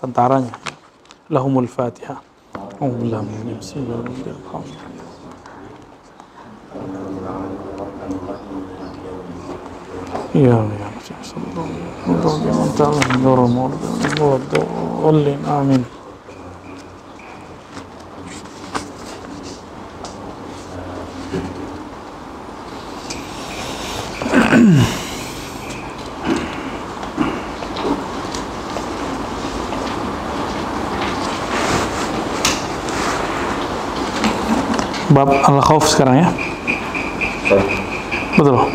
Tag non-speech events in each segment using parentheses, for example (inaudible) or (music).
tentaranya. Lahumul Fatihah. Bismillahirrahmanirrahim. Ya ya Amin. Bab al-khauf sekarang ya. Betul.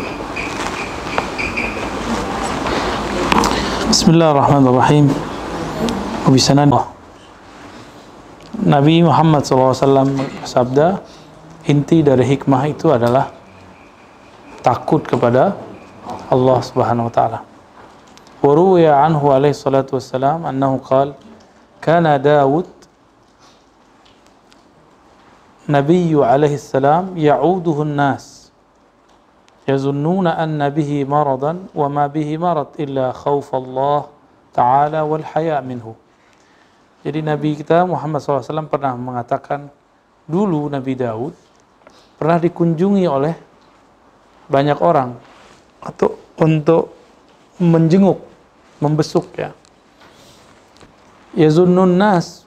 Bismillahirrahmanirrahim. Wabisanan Nabi Muhammad SAW bersabda, inti dari hikmah itu adalah takut kepada Allah Subhanahu wa taala. Waruya anhu alaihi salatu wassalam annahu qala kana Dawud Nabi alaihi salam ya'uduhu an-nas yazunnuna anna bihi maradan wa ma bihi marad illa khawf Allah ta'ala wal haya minhu. Jadi Nabi kita Muhammad SAW pernah mengatakan dulu Nabi Daud pernah dikunjungi oleh banyak orang atau untuk menjenguk, membesuk ya. Yazunnun nas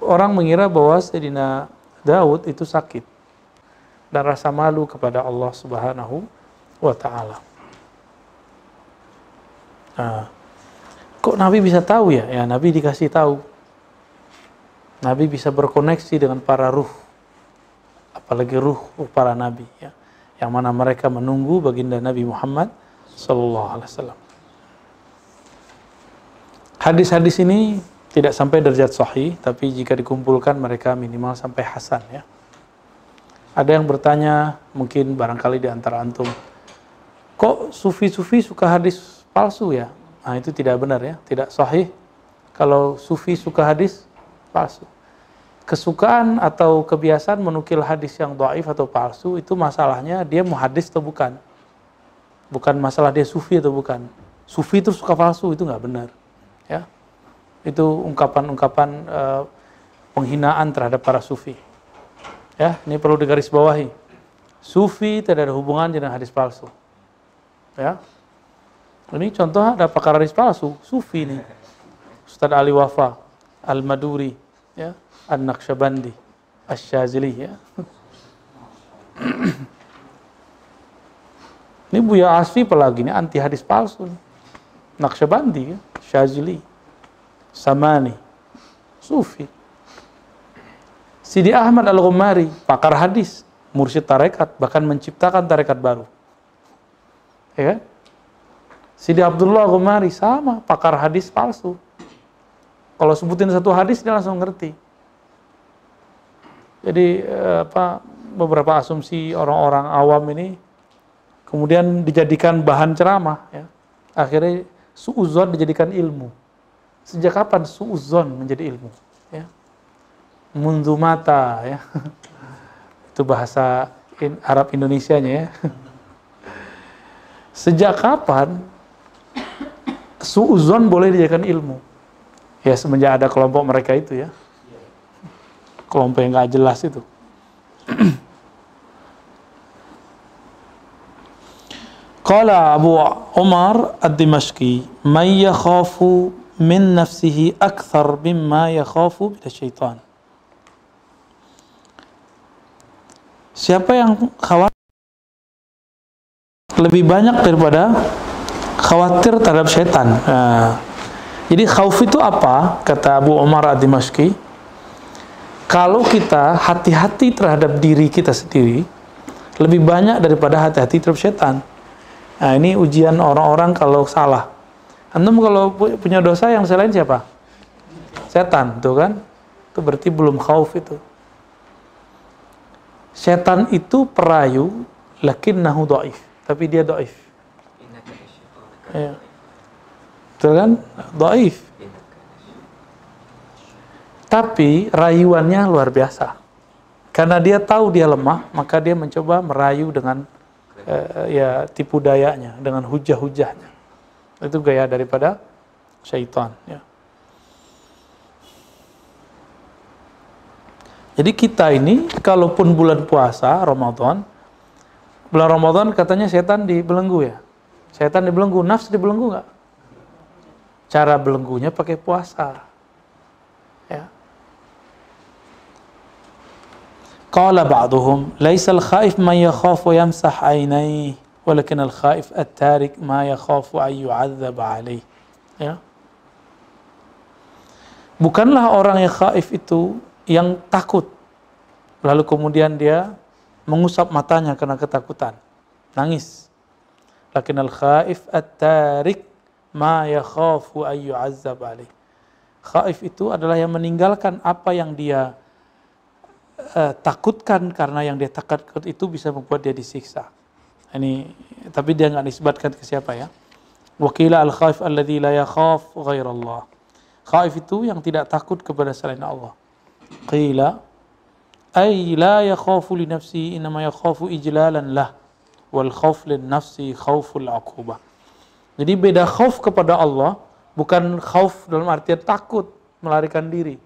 orang mengira bahwa Sayyidina Daud itu sakit dan rasa malu kepada Allah Subhanahu wa taala. Nah, kok Nabi bisa tahu ya? Ya, Nabi dikasih tahu. Nabi bisa berkoneksi dengan para ruh. Apalagi ruh para nabi ya. Yang mana mereka menunggu baginda Nabi Muhammad sallallahu alaihi wasallam. Hadis-hadis ini tidak sampai derajat sahih, tapi jika dikumpulkan mereka minimal sampai hasan ya. Ada yang bertanya, mungkin barangkali di antara antum, kok sufi-sufi suka hadis palsu ya? Nah itu tidak benar ya, tidak sahih. Kalau sufi suka hadis palsu. Kesukaan atau kebiasaan menukil hadis yang doaif atau palsu itu masalahnya dia mau hadis atau bukan. Bukan masalah dia sufi atau bukan. Sufi itu suka palsu itu nggak benar. Itu ungkapan-ungkapan uh, penghinaan terhadap para sufi. Ya, ini perlu digarisbawahi. Sufi tidak ada hubungan dengan hadis palsu. Ya. Ini contoh ada pakar hadis palsu, sufi ini. Ustaz Ali Wafa, Al-Maduri, ya, An-Naqsyabandi, Asy-Syazili ya. ini Buya Asfi apalagi ini anti hadis palsu. Naqsyabandi ya, Syazili. Samani, Sufi. Sidi Ahmad Al-Ghumari, pakar hadis, mursyid tarekat, bahkan menciptakan tarekat baru. Ya kan? Sidi Abdullah Al-Ghumari sama, pakar hadis palsu. Kalau sebutin satu hadis dia langsung ngerti. Jadi eh, apa beberapa asumsi orang-orang awam ini kemudian dijadikan bahan ceramah ya. Akhirnya suuzon dijadikan ilmu. Sejak kapan suuzon menjadi ilmu? Ya. Mundu mata ya. (laughs) Itu bahasa in, Arab Indonesianya ya. (laughs) Sejak kapan suuzon boleh dijadikan ilmu? Ya semenjak ada kelompok mereka itu ya. Kelompok yang nggak jelas itu. (clears throat) Qala Abu Umar Ad-Dimashqi, "May yakhafu min nafsihi akthar mimma yakhafu syaitan. Siapa yang khawatir lebih banyak daripada khawatir terhadap syaitan. Jadi khauf itu apa? Kata Abu Umar ad-Dimashqi, kalau kita hati-hati terhadap diri kita sendiri, lebih banyak daripada hati-hati terhadap syaitan. Nah, ini ujian orang-orang kalau salah. Antum kalau punya dosa yang selain siapa? Setan, tuh kan? Itu berarti belum khauf itu. Setan itu perayu, nahu do'if. Tapi dia do'if. Ya. Kan? Do'if. Tapi rayuannya luar biasa. Karena dia tahu dia lemah, maka dia mencoba merayu dengan uh, ya tipu dayanya, dengan hujah-hujahnya. Itu gaya daripada syaitan. Ya. Jadi kita ini, kalaupun bulan puasa, Ramadan, bulan Ramadan katanya setan dibelenggu ya. Setan dibelenggu, nafsu dibelenggu nggak? Cara belenggunya pakai puasa. Ya. Qala ba'duhum, laisal khaif man yakhaf wa yamsah ainaihi walakin al-khaif at-tarik ma yakhafu an yu'adzab alayhi. Ya. Bukanlah orang yang khaif itu yang takut. Lalu kemudian dia mengusap matanya karena ketakutan. Nangis. Lakin al-khaif at-tarik ma yakhafu an yu'adzab alayhi. Khaif itu adalah yang meninggalkan apa yang dia uh, takutkan karena yang dia takut itu bisa membuat dia disiksa. Ini tapi dia nggak disebutkan ke siapa ya. Wakila al khaif alladhi la yakhaf ghairallah. Khaif itu yang tidak takut kepada selain Allah. Qila ay la yakhafu li nafsi inma yakhafu ijlalan lah wal khauf lin nafsi khauful aqubah. Jadi beda khauf kepada Allah bukan khauf dalam artian takut melarikan diri.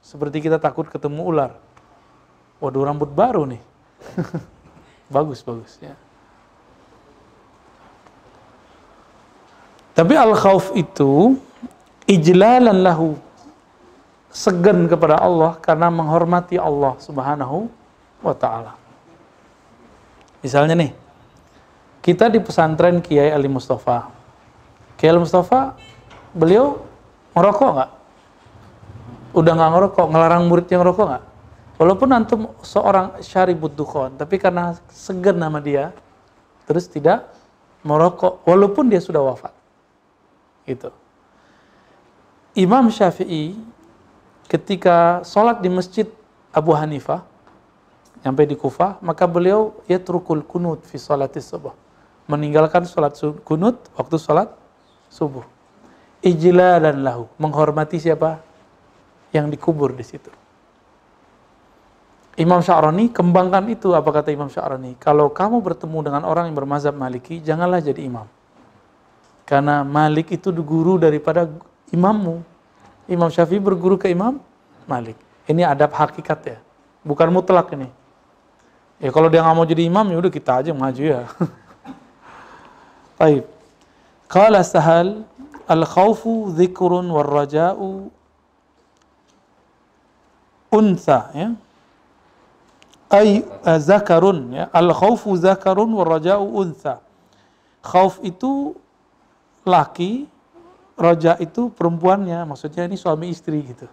Seperti kita takut ketemu ular. Waduh rambut baru nih. (laughs) bagus bagus ya. Tapi al khauf itu ijlalan lahu segan kepada Allah karena menghormati Allah Subhanahu wa taala. Misalnya nih, kita di pesantren Kiai Ali Mustafa. Kiai Ali Mustafa, beliau ngerokok nggak? Udah nggak ngerokok, ngelarang muridnya ngerokok nggak? Walaupun antum seorang syaribut dukhon, tapi karena segan nama dia, terus tidak merokok, walaupun dia sudah wafat. Gitu. Imam Syafi'i ketika sholat di masjid Abu Hanifah, sampai di Kufah, maka beliau ya trukul kunut fi sholatis subuh. Meninggalkan sholat kunut waktu sholat subuh. Ijlalan lahu, menghormati siapa? Yang dikubur di situ. Imam Sya'rani kembangkan itu apa kata Imam Sya'rani kalau kamu bertemu dengan orang yang bermazhab maliki janganlah jadi imam karena Malik itu guru daripada imammu. Imam Syafi'i berguru ke Imam Malik. Ini adab hakikat ya. Bukan mutlak ini. Ya kalau dia nggak mau jadi imam ya udah kita aja maju ya. (laughs) Baik. Qala Sahal al-khawfu dzikrun war raja'u unsa ya. Ay uh, zakarun ya. Al khaufu zakarun wa raja'u untha. Khauf itu laki raja itu perempuannya maksudnya ini suami istri gitu.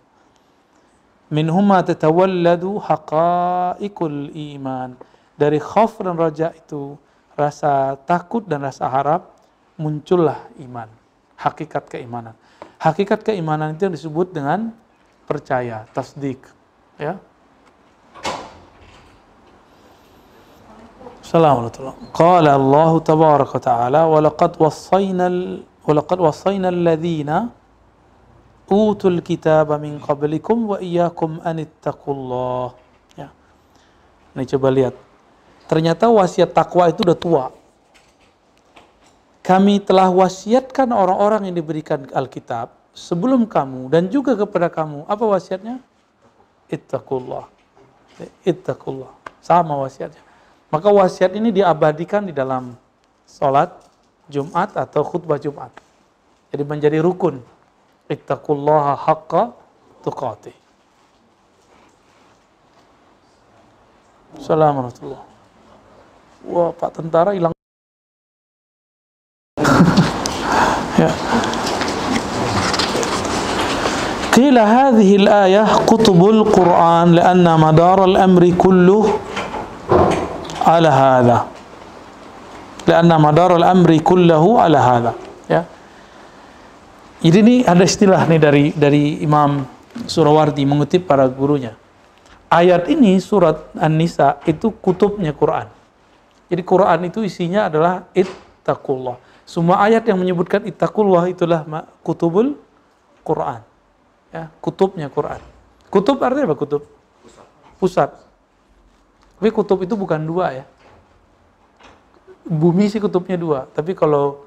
Minhuma tatawalladu haqa'iqul iman. Dari khauf dan raja itu rasa takut dan rasa harap muncullah iman. Hakikat keimanan. Hakikat keimanan itu yang disebut dengan percaya tasdik ya Assalamualaikum. Qala Allah tabaraka ta'ala wa laqad wassayna wa laqad wassayna alladhina utul kitaba min qablikum wa iyyakum an ittaqullah. Ya. Ini coba lihat. Ternyata wasiat takwa itu udah tua. Kami telah wasiatkan orang-orang yang diberikan Alkitab sebelum kamu dan juga kepada kamu. Apa wasiatnya? Ittaqullah. Ittaqullah. Sama wasiatnya. Maka wasiat ini diabadikan di dalam sholat Jumat atau khutbah Jumat. Jadi menjadi rukun. Ittaqullaha haqqa tuqati. Assalamualaikum warahmatullahi Wah, Pak Tentara hilang. (laughs) ya. Qila hadhihi al-ayah kutubul Qur'an lianna madar al-amri kulluh ala hadha. Karena madarul amri kullahu ala hadha. Ya. Jadi ini ada istilah nih dari dari Imam Surawardi mengutip para gurunya. Ayat ini surat An-Nisa itu kutubnya Quran. Jadi Quran itu isinya adalah ittaqullah. Semua ayat yang menyebutkan ittaqullah itulah kutubul Quran. Ya kutubnya Quran. Kutub artinya apa kutub? Pusat tapi kutub itu bukan dua ya. Bumi sih kutubnya dua, tapi kalau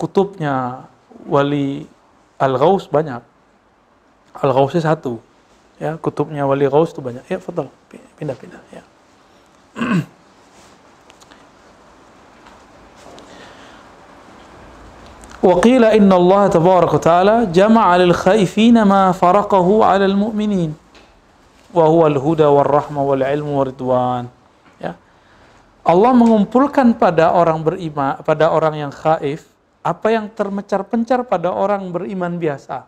kutubnya wali Al-Ghaus banyak. Al-Ghausnya satu. Ya, kutubnya Wali Ghaus itu banyak. Ya, fadal. Pindah-pindah ya. (clears throat) وقيل إن الله تبارك وتعالى جمع للخائفين ما فرقه على المؤمنين wa huwal huda war rahma wal ilmu waridwan ya. Allah mengumpulkan pada orang beriman pada orang yang khaif apa yang termecar-pencar pada orang beriman biasa.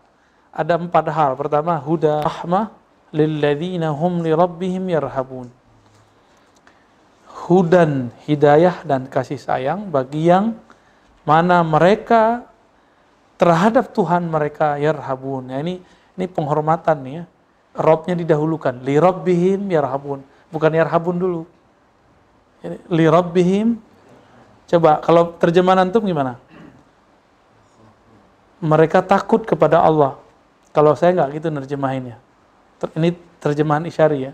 Ada empat hal. Pertama huda rahmah lilladzina hum li rabbihim yarhabun. Hudan hidayah dan kasih sayang bagi yang mana mereka terhadap Tuhan mereka yarhabun. Ya ini ini penghormatan nih ya. Robnya didahulukan. Li rabbihim yarhabun. Bukan yarhabun dulu. Li rabbihim. Coba kalau terjemahan antum gimana? Mereka takut kepada Allah. Kalau saya nggak gitu nerjemahinnya. Ini terjemahan isyari ya.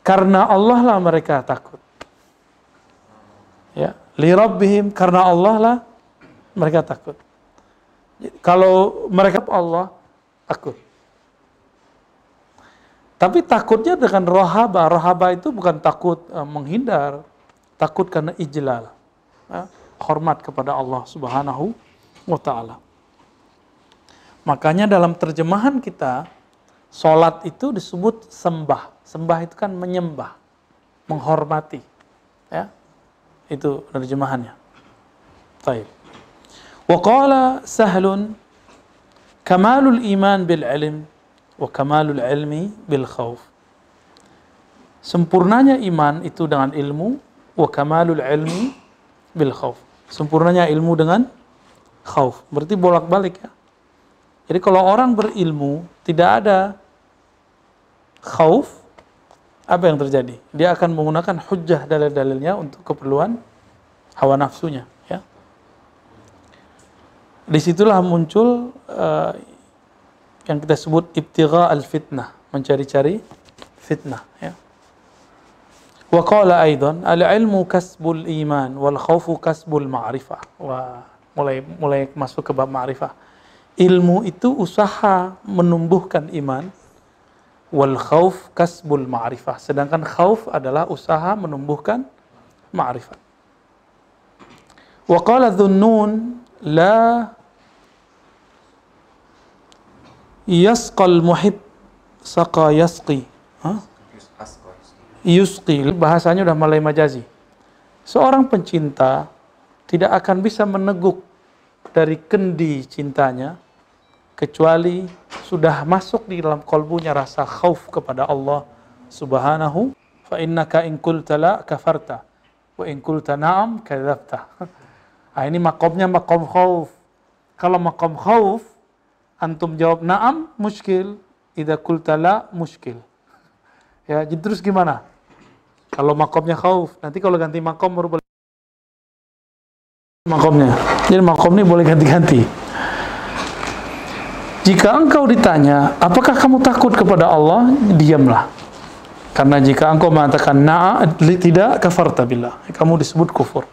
Karena Allah lah mereka takut. Ya, li rabbihim karena Allah lah mereka takut. Kalau mereka Allah takut. Tapi takutnya dengan rohaba. Rohaba itu bukan takut uh, menghindar, takut karena ijlal. Ya, hormat kepada Allah Subhanahu wa taala. Makanya dalam terjemahan kita Salat itu disebut sembah. Sembah itu kan menyembah, menghormati. Ya. Itu terjemahannya. Baik. Wa qala sahlun kamalul iman bil ilm wa kamalul ilmi bil khauf. Sempurnanya iman itu dengan ilmu wa kamalul ilmi bil khauf. Sempurnanya ilmu dengan khauf. Berarti bolak-balik ya. Jadi kalau orang berilmu tidak ada khauf, apa yang terjadi? Dia akan menggunakan hujah dalil-dalilnya untuk keperluan hawa nafsunya. Ya. Di situlah muncul uh, yang kita sebut ibtigha al-fitnah, mencari-cari fitnah. Ya. Wa qala aidan al-ilmu kasbul iman wal khawfu kasbul ma'rifah. Wah, mulai mulai masuk ke bab ma'rifah ilmu itu usaha menumbuhkan iman wal khauf kasbul ma'rifah sedangkan khauf adalah usaha menumbuhkan ma'rifat wa qala dhunnun la yasqal muhib saqa yasqi ha? yusqi bahasanya udah mulai majazi seorang pencinta tidak akan bisa meneguk dari kendi cintanya kecuali sudah masuk di dalam kolbunya rasa khauf kepada Allah Subhanahu fa innaka in qulta la kafarta wa in qulta na'am kadzabta. (laughs) Ah ini makomnya makom khauf. Kalau makom khauf antum jawab na'am muskil, idza qulta la muskil. Ya, jadi terus gimana? Kalau makomnya khauf, nanti kalau ganti makom baru boleh makomnya. Jadi makom ini boleh ganti-ganti. Jika engkau ditanya, apakah kamu takut kepada Allah? Diamlah. Karena jika engkau mengatakan na'a, tidak kafarta billah. Kamu disebut kufur.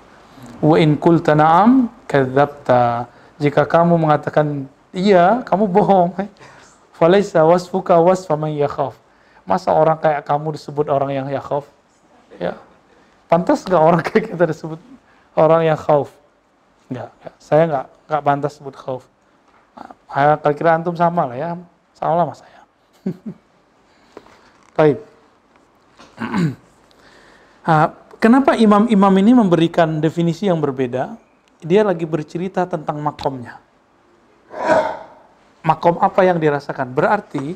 Wa in kulta na'am, kadzabta. Jika kamu mengatakan iya, kamu bohong. Falaisa wasfuka wasfa man yakhaf. Masa orang kayak kamu disebut orang yang yakhaf? Ya. Pantas nggak orang kayak kita disebut orang yang khauf? Enggak, saya nggak nggak pantas sebut khauf. Nah, kira antum sama lah ya, sama lah mas saya. (laughs) Baik. nah, (clears throat) kenapa imam-imam ini memberikan definisi yang berbeda? Dia lagi bercerita tentang makomnya. Makom apa yang dirasakan? Berarti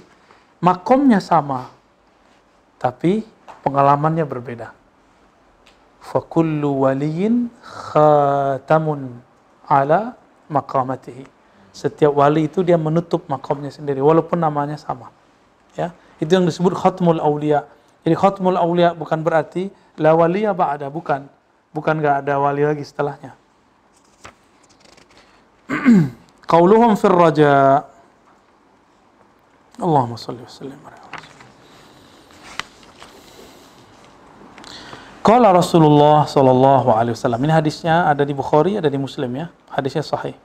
makomnya sama, tapi pengalamannya berbeda fakullu waliyin khatamun ala maqamatihi. Setiap wali itu dia menutup makamnya sendiri walaupun namanya sama. Ya, itu yang disebut khatmul aulia. Jadi khatmul aulia bukan berarti la waliya ba'da, bukan. Bukan enggak ada wali lagi setelahnya. (clears throat) Qauluhum fir raja. Allahumma salli wa sallim Qala Rasulullah sallallahu alaihi wasallam. Ini hadisnya ada di Bukhari, ada di Muslim ya. Hadisnya sahih.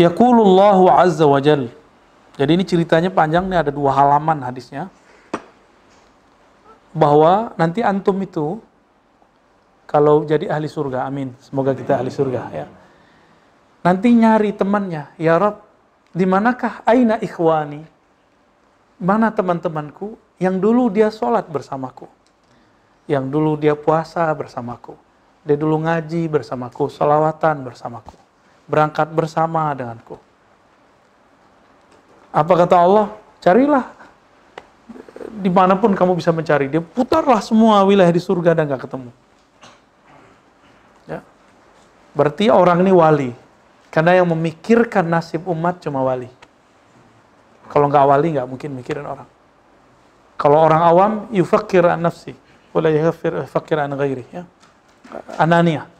Yaqulullahu azza wa jal. Jadi ini ceritanya panjang nih ada dua halaman hadisnya. Bahwa nanti antum itu kalau jadi ahli surga, amin. Semoga kita ahli surga ya. Nanti nyari temannya, ya Rob, di manakah aina ikhwani? Mana teman-temanku yang dulu dia sholat bersamaku? Yang dulu dia puasa bersamaku? Dia dulu ngaji bersamaku, salawatan bersamaku. Berangkat bersama denganku apa kata Allah? Carilah di mana pun kamu bisa mencari. Dia putarlah semua wilayah di surga dan gak ketemu. Berarti orang ini wali. Karena yang memikirkan nasib umat cuma wali. Kalau nggak wali nggak mungkin mikirin orang. Kalau orang awam yufakir an nafsi, wala yufakir an ghairi. Ya. Anania.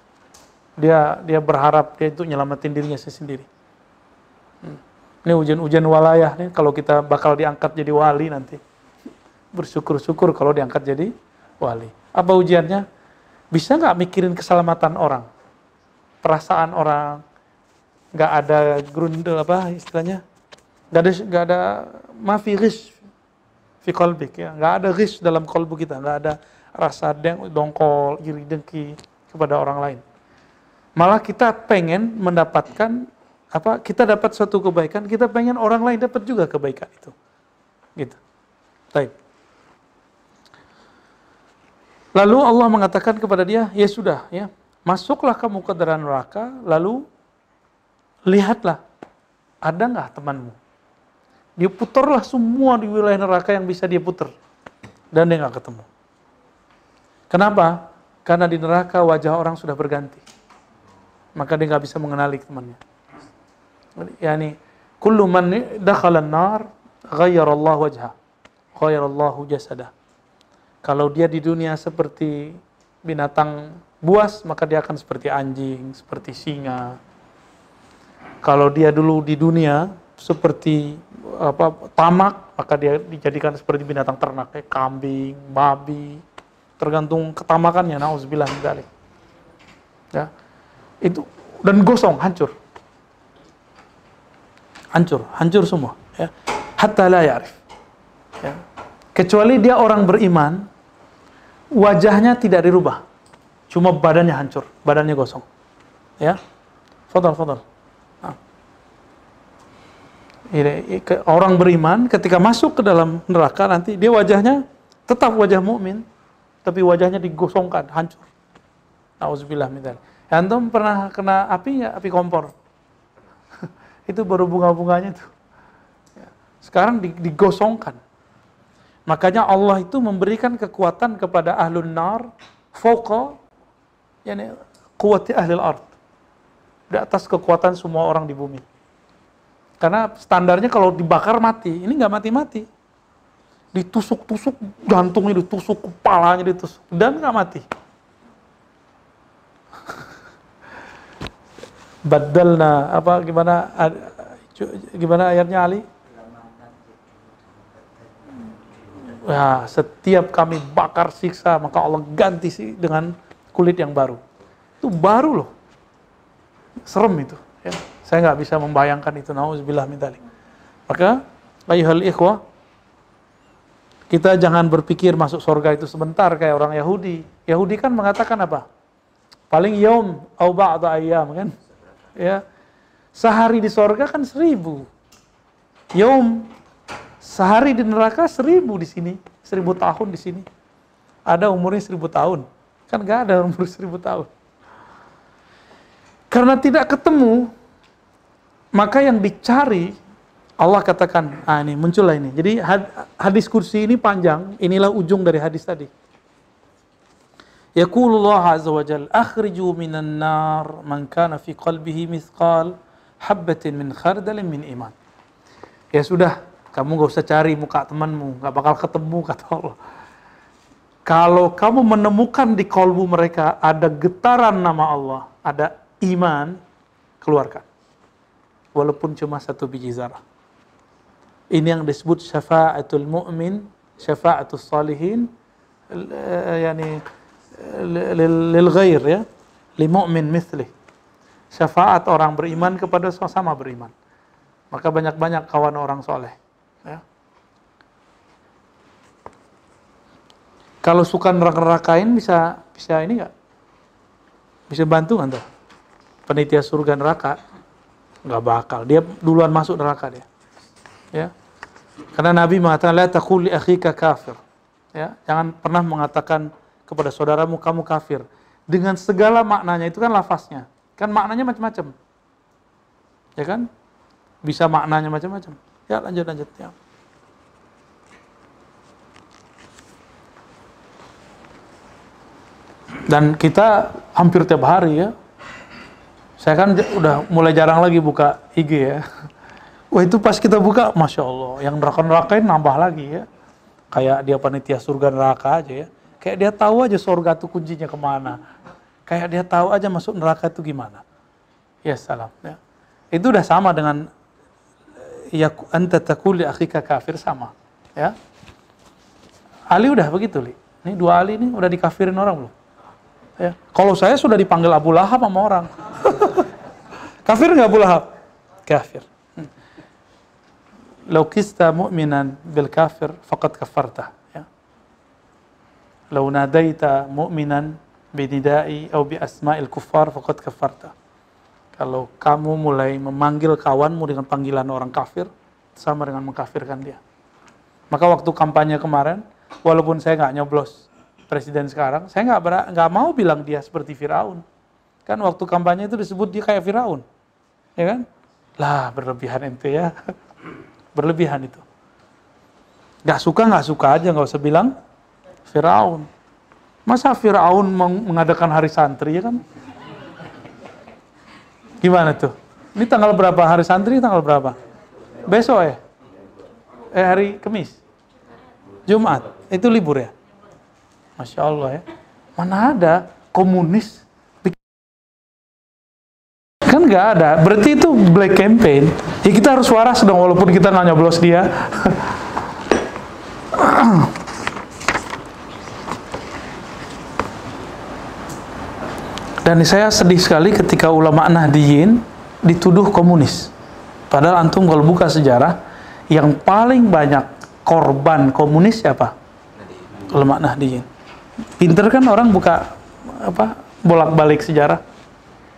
Dia dia berharap dia itu nyelamatin dirinya sendiri. Hmm. Ini ujian-ujian walayah nih kalau kita bakal diangkat jadi wali nanti. Bersyukur-syukur kalau diangkat jadi wali. Apa ujiannya? Bisa nggak mikirin keselamatan orang? Perasaan orang, nggak ada grundel apa istilahnya? Nggak ada nggak ada mafi rish fi kolbik ya, nggak ada rish dalam kolbu kita, nggak ada rasa deng, dongkol, iri dengki kepada orang lain. Malah kita pengen mendapatkan apa kita dapat suatu kebaikan, kita pengen orang lain dapat juga kebaikan itu. Gitu. Baik. Lalu Allah mengatakan kepada dia, ya sudah, ya, masuklah kamu ke dalam neraka, lalu lihatlah, ada nggak temanmu? Dia putarlah semua di wilayah neraka yang bisa dia putar, dan dia nggak ketemu. Kenapa? Karena di neraka wajah orang sudah berganti, maka dia nggak bisa mengenali temannya yani kullu man dakhala an-nar ghayyara Allah wajha ghayyara Allah jasada kalau dia di dunia seperti binatang buas maka dia akan seperti anjing seperti singa kalau dia dulu di dunia seperti apa tamak maka dia dijadikan seperti binatang ternak kayak kambing babi tergantung ketamakannya nauzubillah min ya itu dan gosong hancur hancur, hancur semua. Ya. Hatta la. Ya. Kecuali dia orang beriman, wajahnya tidak dirubah. Cuma badannya hancur, badannya gosong. Ya. Fadal, fadal. Nah. Orang beriman ketika masuk ke dalam neraka nanti dia wajahnya tetap wajah mukmin, tapi wajahnya digosongkan, hancur. Nauzubillah min Antum pernah kena api ya, api kompor? (laughs) itu baru bunga-bunganya tuh. Ya. Sekarang digosongkan. Makanya Allah itu memberikan kekuatan kepada ahlun nar fauqa yani kuwati ahli ard. Di atas kekuatan semua orang di bumi. Karena standarnya kalau dibakar mati, ini nggak mati-mati. Ditusuk-tusuk jantungnya ditusuk, kepalanya ditusuk dan nggak mati. (laughs) badalna apa gimana gimana ayatnya Ali? Ya, setiap kami bakar siksa maka Allah ganti sih dengan kulit yang baru. Itu baru loh. Serem itu. Ya. Saya nggak bisa membayangkan itu. Nauzubillah min Maka, ayuhal ikhwah, kita jangan berpikir masuk surga itu sebentar kayak orang Yahudi. Yahudi kan mengatakan apa? Paling yom au ba'da ayyam kan? ya sehari di sorga kan seribu yom sehari di neraka seribu di sini seribu tahun di sini ada umurnya seribu tahun Kan gak ada umur (laughs) seribu tahun. Karena tidak ketemu, maka yang dicari, Allah katakan, ah ini muncullah ini. Jadi hadis kursi ini panjang, inilah ujung dari hadis tadi. Yaqulullah azza wa jal, akhriju minan nar man kana fi qalbihi mithqal habbatin min khardalin min iman. Ya sudah, kamu gak usah cari muka temanmu, gak bakal ketemu kata Allah kalau kamu menemukan di kolbu mereka ada getaran nama Allah ada iman keluarkan. Walaupun cuma satu biji zarah. Ini yang disebut syafa'atul mu'min syafa'atul salihin yani lil ghair ya. Li mu'min syafaat orang beriman kepada sesama beriman. Maka banyak-banyak kawan orang soleh. Kalau suka neraka-nerakain bisa bisa ini nggak? Bisa bantu nggak tuh? Penitia surga neraka nggak bakal. Dia duluan masuk neraka dia. Ya. Karena Nabi mengatakan la taqul li akhika kafir. Ya, jangan pernah mengatakan kepada saudaramu kamu kafir dengan segala maknanya itu kan lafaznya. Kan maknanya macam-macam. Ya kan? Bisa maknanya macam-macam. Ya lanjut lanjut ya. Dan kita hampir tiap hari ya. Saya kan udah mulai jarang lagi buka IG ya. (laughs) Wah itu pas kita buka, Masya Allah, yang neraka-nerakain nambah lagi ya. Kayak dia panitia surga neraka aja ya. Kayak dia tahu aja surga itu kuncinya ke mana. Kayak dia tahu aja masuk neraka itu gimana. Ya salam. Ya. Itu udah sama dengan ya anta takuli akhika kafir sama. Ya. Ali udah begitu, Li. Ini dua Ali ini udah dikafirin orang belum? Ya. Kalau saya sudah dipanggil Abu Lahab sama orang. (laughs) Kafir nggak Abu Lahab? Kafir. Lau kista mu'minan bil kafir faqad kafarta. Ya. Lau nadaita mu'minan binidai atau bi asma'il kufar faqad kafarta. Kalau kamu mulai memanggil kawanmu dengan panggilan orang kafir, sama dengan mengkafirkan dia. Maka waktu kampanye kemarin, walaupun saya nggak nyoblos, presiden sekarang saya nggak nggak mau bilang dia seperti Firaun kan waktu kampanye itu disebut dia kayak Firaun ya kan lah berlebihan ente ya (laughs) Berlebihan itu. Gak suka, gak suka aja, gak usah bilang Firaun. Masa Firaun mengadakan hari santri ya kan? Gimana tuh? Ini tanggal berapa hari santri? Tanggal berapa? Besok ya? Eh hari Kamis? Jumat? Itu libur ya? Masya Allah ya. Mana ada komunis Kan nggak ada. Berarti itu black campaign. Ya kita harus waras dong walaupun kita nggak nyoblos dia. (clears throat) Dan saya sedih sekali ketika ulama Nahdiyin dituduh komunis. Padahal antum kalau buka sejarah, yang paling banyak korban komunis siapa? Ulama Nahdiyin. Pinter kan orang buka apa bolak-balik sejarah.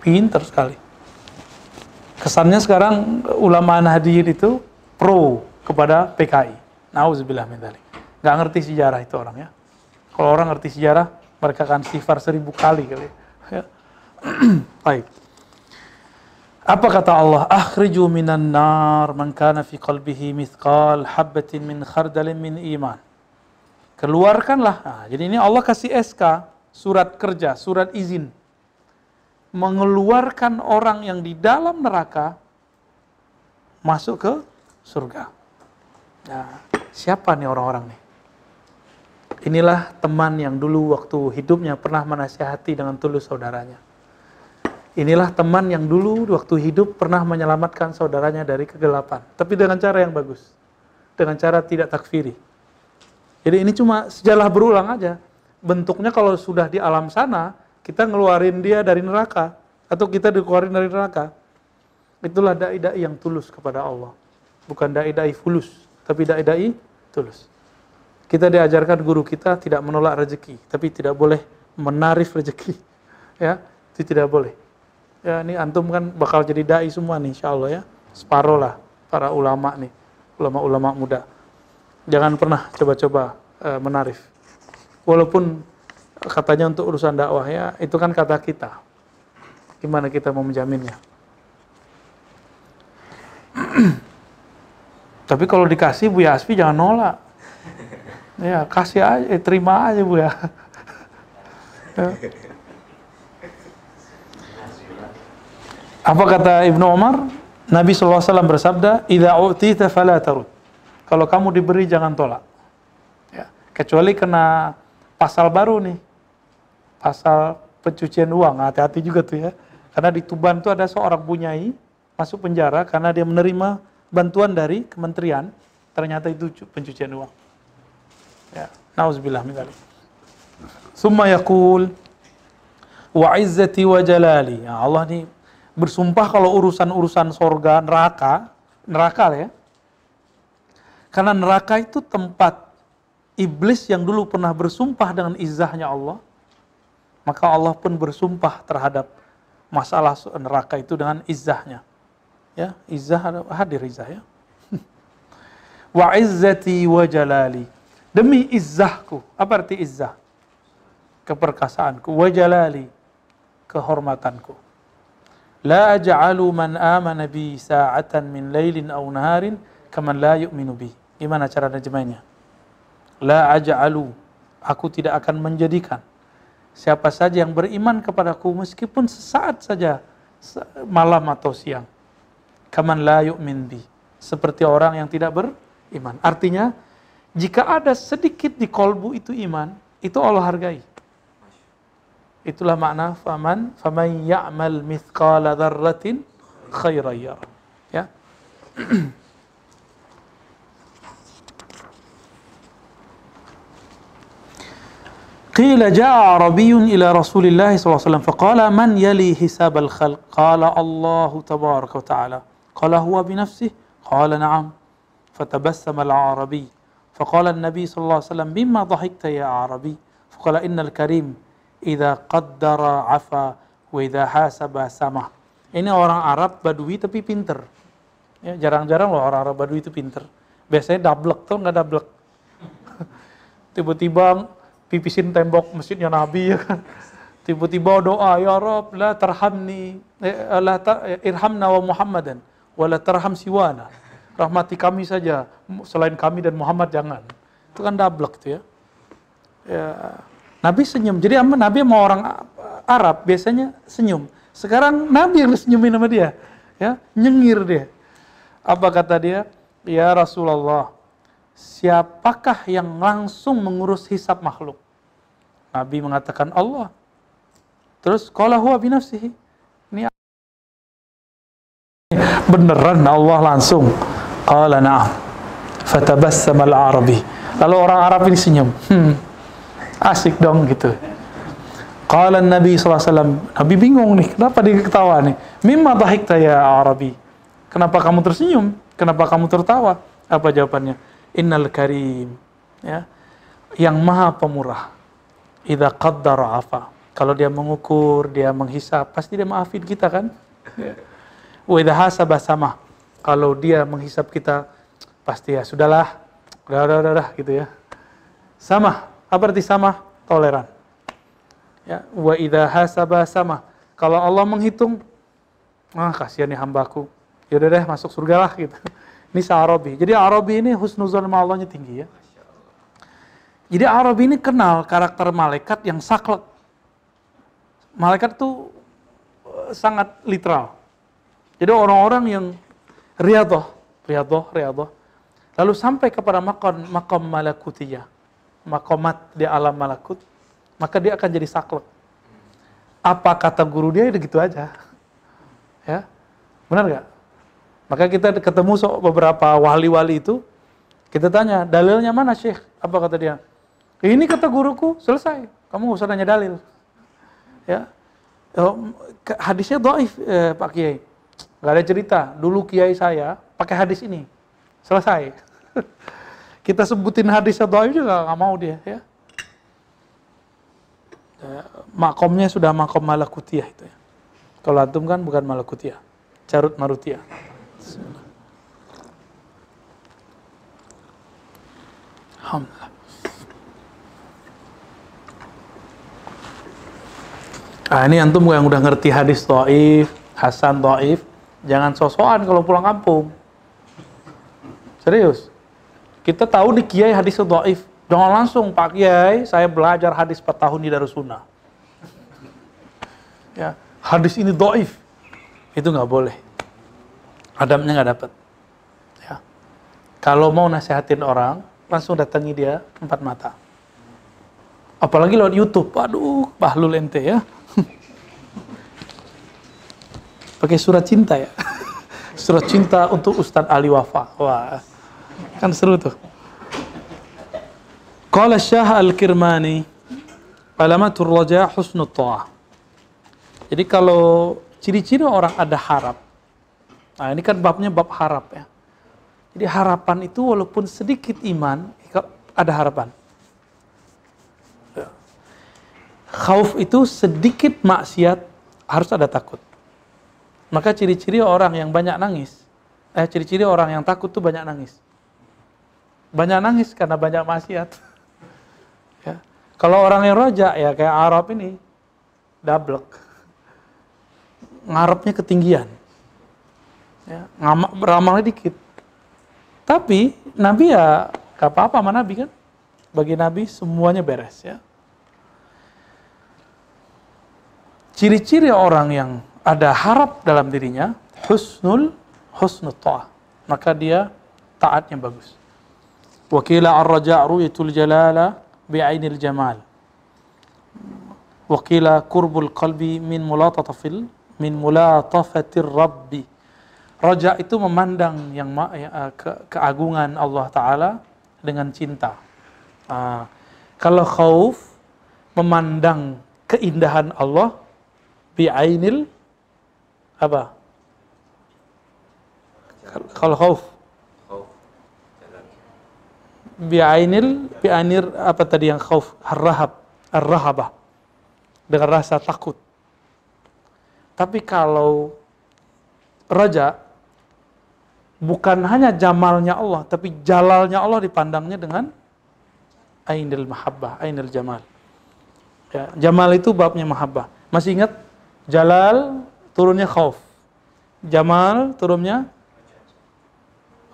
Pinter sekali kesannya sekarang ulama Nahdliyin itu pro kepada PKI. Nauzubillah min dzalik. Nggak ngerti sejarah itu orang ya. Kalau orang ngerti sejarah, mereka akan sifar seribu kali kali. Ya. (clears throat) Baik. Apa kata Allah? Akhriju minan nar man kana fi qalbihi mithqal habbatin min khardalin min iman. Keluarkanlah. Nah, jadi ini Allah kasih SK, surat kerja, surat izin mengeluarkan orang yang di dalam neraka masuk ke surga. Nah, siapa nih orang-orang nih? Inilah teman yang dulu waktu hidupnya pernah menasihati dengan tulus saudaranya. Inilah teman yang dulu waktu hidup pernah menyelamatkan saudaranya dari kegelapan. Tapi dengan cara yang bagus. Dengan cara tidak takfiri. Jadi ini cuma sejarah berulang aja. Bentuknya kalau sudah di alam sana, kita ngeluarin dia dari neraka atau kita dikeluarin dari neraka. Itulah dai-dai yang tulus kepada Allah. Bukan dai-dai fulus, tapi dai-dai tulus. Kita diajarkan guru kita tidak menolak rezeki, tapi tidak boleh menarif rezeki. (laughs) Ya, itu tidak boleh. Ya, ini antum kan bakal jadi dai semua nih insya Allah ya. Separoh lah para ulama nih, ulama-ulama muda. Jangan pernah coba-coba uh, menarif. Walaupun katanya untuk urusan dakwah ya itu kan kata kita. Gimana kita mau menjaminnya? (clears throat) Tapi kalau dikasih Bu Yasfi jangan nolak. Ya kasih aja eh, terima aja Bu ya, (laughs) ya. apa kata Ibnu Umar? Nabi SAW bersabda idza u'tita fala tarud kalau kamu diberi jangan tolak ya kecuali kena pasal baru nih pasal pencucian uang. Hati-hati juga tuh ya. Karena di Tuban tuh ada seorang bunyai masuk penjara karena dia menerima bantuan dari kementerian. Ternyata itu pencucian uang. Ya, nauzubillah min dzalik. Summa yaqul wa izzati wa jalali. Ya, Allah nih bersumpah kalau urusan-urusan sorga, neraka, neraka ya. Karena neraka itu tempat iblis yang dulu pernah bersumpah dengan izahnya Allah, maka Allah pun bersumpah terhadap masalah neraka itu dengan izahnya. Ya, izah hadir izah ya. (laughs) wa izzati wa jalali. Demi izzahku. Apa arti izzah? Keperkasaanku. Wa jalali. Kehormatanku. La aj'alu man amana bi sa'atan min lailin aw naharin kaman la yu'minu bi. Gimana cara nerjemahnya? La aj'alu. Aku tidak akan menjadikan siapa saja yang beriman kepadaku meskipun sesaat saja malam atau siang kaman la yu'min bi. Seperti orang yang tidak beriman. Artinya, jika ada sedikit di kolbu itu iman, itu Allah hargai. Itulah makna faman faman ya'mal mithqala dzarratin khairan. Ya. (clears throat) قيل جاء عربي إلى رسول الله صلى الله عليه وسلم فقال من يلي حساب الخلق قال الله تبارك وتعالى قال هو بنفسه قال نعم فتبسم العربي فقال النبي صلى الله عليه وسلم مما ضحكت يا عربي فقال إن الكريم إذا قدر عفا وإذا حاسب سمح ini orang Arab Badui tapi pinter ya, jarang-jarang loh orang Arab Badui itu pinter biasanya dablek tuh nggak dablek (laughs) tiba-tiba pipisin tembok masjidnya Nabi ya kan tiba-tiba doa ya Rob la terhamni eh, la tar, irhamna wa Muhammadan wala tarham siwana. Rahmati kami saja, selain kami dan Muhammad jangan. Itu kan dablek tuh ya. ya. Nabi senyum. Jadi Nabi mau orang Arab biasanya senyum. Sekarang Nabi yang senyumin sama dia. Ya, nyengir dia. Apa kata dia? Ya Rasulullah, siapakah yang langsung mengurus hisab makhluk? Nabi mengatakan Allah. Terus kalau huwa binafsihi. Beneran Allah langsung. Qala na'am. Fatabassama al-Arabi. Lalu orang Arab ini senyum. Hmm, asik dong gitu. Qala Nabi SAW. Nabi bingung nih, kenapa dia ketawa nih? Mimma dhahikta ya Arabi. Kenapa kamu tersenyum? Kenapa kamu tertawa? Apa jawabannya? Innal karim. Ya. Yang maha pemurah. Idza qaddara afa. Kalau dia mengukur, dia menghisap, pasti dia maafin kita kan? Ya. Wa hasabah sama. Kalau dia menghisap kita, pasti ya sudahlah, udah, udah, udah, udah gitu ya. Sama, apa arti sama? Toleran. Ya, wa idha hasabah sama. Kalau Allah menghitung, ah kasihan nih hambaku. Ya udah deh masuk surga lah gitu. Ini Arabi. Jadi Arabi ini husnuzon sama Allahnya tinggi ya. Jadi Arabi ini kenal karakter malaikat yang saklek. Malaikat tuh eh, sangat literal. Jadi orang-orang yang riadoh, riadoh, riadoh, lalu sampai kepada makam makam malakutiyah, makomat di alam malakut, maka dia akan jadi saklek. Apa kata guru dia itu gitu aja. Ya, benar nggak? Maka kita ketemu beberapa wali-wali itu, kita tanya, dalilnya mana Syekh? Apa kata dia? Ini kata guruku, selesai. Kamu nggak usah nanya dalil. Ya, oh, hadisnya doif eh, Pak Kiai Gak ada cerita. Dulu kiai saya pakai hadis ini. Selesai. (laughs) Kita sebutin hadis atau juga nggak mau dia ya. ya. Makomnya sudah makom malakutiah itu ya. Kalau antum kan bukan malakutiah. Carut marutiah. Alhamdulillah. Ah, ini antum yang udah ngerti hadis Taif, Hasan Taif, Jangan sosokan kalau pulang kampung. Serius. Kita tahu di kiai hadis dhaif. Jangan langsung Pak Kiai, saya belajar hadis 4 tahun di Darussunnah. Ya, hadis ini dhaif. Itu nggak boleh. Adamnya nggak dapat. Ya. Kalau mau nasihatin orang, langsung datangi dia empat mata. Apalagi lewat YouTube. Aduh, bahlul ente ya. (laughs) pakai surat cinta ya. (laughs) surat cinta untuk Ustadz Ali Wafa. Wah, kan seru tuh. Qala Syah Al-Kirmani, alamatul raja husnul ta'ah. Jadi kalau ciri-ciri orang ada harap. Nah, ini kan babnya bab harap ya. Jadi harapan itu walaupun sedikit iman, ada harapan. Khauf itu sedikit maksiat, harus ada takut. Maka ciri-ciri orang yang banyak nangis, eh ciri-ciri orang yang takut tuh banyak nangis. Banyak nangis karena banyak maksiat. (laughs) ya. Kalau orang yang roja ya kayak Arab ini, double. Ngarepnya ketinggian. Ya, beramalnya dikit. Tapi Nabi ya gak apa-apa sama Nabi kan. Bagi Nabi semuanya beres ya. Ciri-ciri orang yang ada harap dalam dirinya, husnul husnul ta'ah. Maka dia taatnya bagus. Wakila ar-raja' ru'yatul jalala bi'ainil jamal. Wakila kurbul qalbi min mulatatafil min mulatafatir rabbi. Raja itu memandang yang ya, ke, keagungan Allah Ta'ala dengan cinta. Uh, kalau khauf memandang keindahan Allah bi'ainil apa? Kalau khauf. Bi'ainil, bi'ainir apa tadi yang khauf? Ar-rahab, ar-rahabah. Dengan rasa takut. Tapi kalau raja bukan hanya jamalnya Allah, tapi jalalnya Allah dipandangnya dengan ainil mahabbah, ainil jamal. Ya, jamal itu babnya mahabbah. Masih ingat jalal turunnya khauf. Jamal turunnya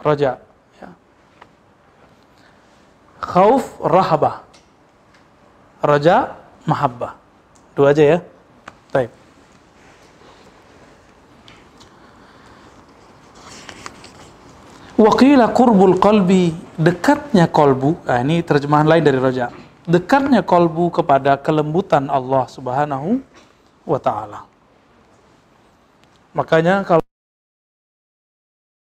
raja. Ya. Khauf rahabah. Raja mahabbah. Dua aja ya. Baik. Wakila kurbul qalbi dekatnya kolbu. Nah, ini terjemahan lain dari raja. Dekatnya kolbu kepada kelembutan Allah Subhanahu wa taala. Makanya kalau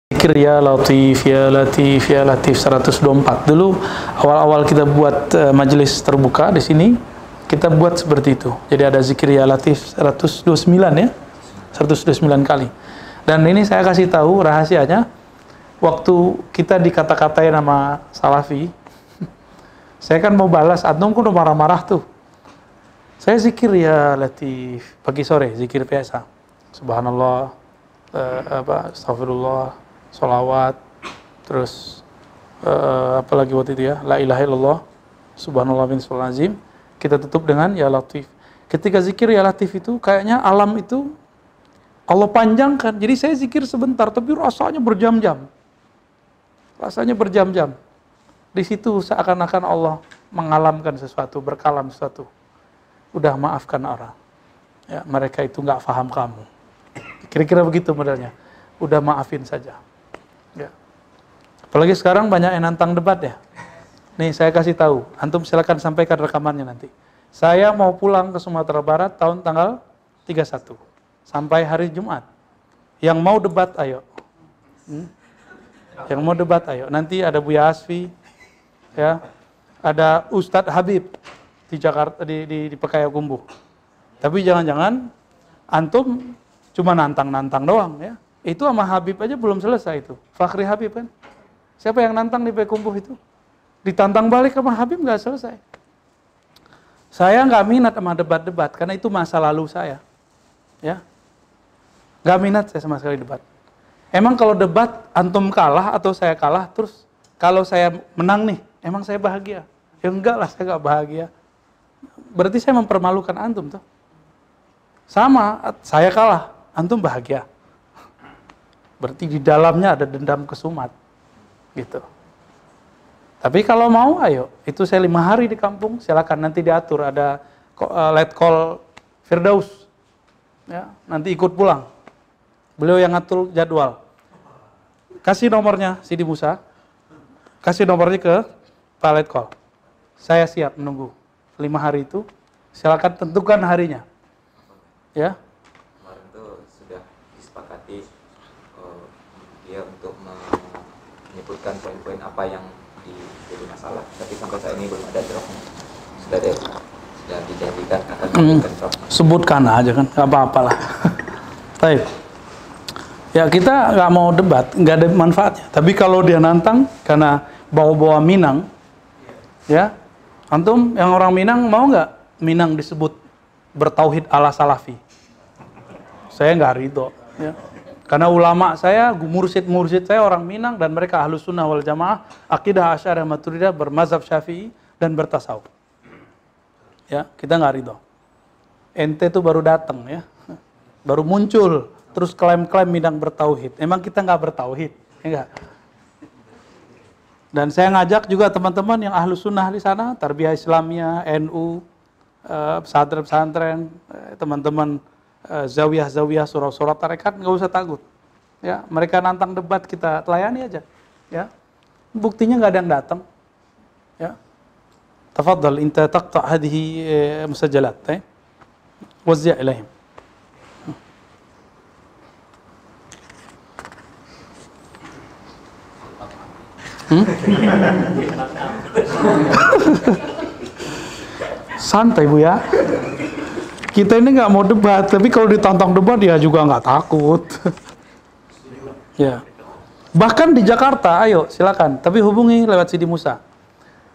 zikir ya latif ya latif ya latif 124 dulu awal-awal kita buat uh, majelis terbuka di sini kita buat seperti itu. Jadi ada zikir ya latif 129 ya. 129 kali. Dan ini saya kasih tahu rahasianya waktu kita dikata-katain nama Salafi saya kan mau balas antum udah marah-marah tuh. Saya zikir ya latif pagi sore zikir biasa. Subhanallah uh, apa astagfirullah salawat terus uh, apa lagi waktu itu ya? La ilaha illallah subhanallah bin azim. Kita tutup dengan ya latif. Ketika zikir ya latif itu kayaknya alam itu Allah panjangkan. Jadi saya zikir sebentar tapi rasanya berjam-jam rasanya berjam-jam di situ seakan-akan Allah mengalamkan sesuatu berkalam sesuatu udah maafkan orang ya mereka itu nggak paham kamu Kira-kira begitu modelnya. Udah maafin saja. Ya. Apalagi sekarang banyak yang nantang debat ya. Nih saya kasih tahu, antum silakan sampaikan rekamannya nanti. Saya mau pulang ke Sumatera Barat tahun tanggal 31 sampai hari Jumat. Yang mau debat ayo. Hmm? Yang mau debat ayo. Nanti ada Buya Asfi, ya, ada Ustadz Habib di Jakarta di di, di Pekayakumbuh. Tapi jangan-jangan antum cuma nantang-nantang doang ya. Itu sama Habib aja belum selesai itu. Fakhri Habib kan. Siapa yang nantang di Pekumpuh itu? Ditantang balik sama Habib nggak selesai. Saya nggak minat sama debat-debat karena itu masa lalu saya. Ya. Nggak minat saya sama sekali debat. Emang kalau debat antum kalah atau saya kalah terus kalau saya menang nih, emang saya bahagia? Ya enggak lah, saya nggak bahagia. Berarti saya mempermalukan antum tuh. Sama, saya kalah antum bahagia. Berarti di dalamnya ada dendam kesumat. Gitu. Tapi kalau mau, ayo. Itu saya lima hari di kampung, silakan nanti diatur. Ada uh, let call Firdaus. Ya, nanti ikut pulang. Beliau yang ngatur jadwal. Kasih nomornya Sidi Musa. Kasih nomornya ke Pak let call. Saya siap menunggu. Lima hari itu, silakan tentukan harinya. Ya, dia untuk menyebutkan poin-poin apa yang jadi masalah tapi sampai saat ini belum ada draftnya sudah ada sudah dijanjikan akan hmm. sebutkan aja kan nggak apa-apa lah (laughs) baik Ya kita nggak mau debat, nggak ada manfaatnya. Tapi kalau dia nantang karena bawa-bawa Minang, ya, antum yang orang Minang mau nggak Minang disebut bertauhid ala Salafi? Saya nggak ridho. Ya. Karena ulama saya, mursid-mursid saya orang Minang dan mereka ahlu sunnah wal jamaah, akidah asyarah maturidah, bermazhab syafi'i dan bertasawuf. Ya, kita nggak ridho. Ente tuh baru datang ya, baru muncul terus klaim-klaim Minang bertauhid. Emang kita nggak bertauhid? Ya enggak? Dan saya ngajak juga teman-teman yang ahlu sunnah di sana, tarbiyah Islamia, NU, eh, pesantren-pesantren, eh, teman-teman eh, zawiyah-zawiyah, surah-surah tarekat, nggak usah takut. Ya, mereka nantang debat kita layani aja. Ya, buktinya nggak ada yang datang. Ya, tafadhal, inta taqta hadhihi musajalat, eh? ilaihim. Hmm? Santai bu ya. Kita ini nggak mau debat, tapi kalau ditantang debat dia juga nggak takut. (laughs) ya. Bahkan di Jakarta, ayo silakan. Tapi hubungi lewat Sidi Musa.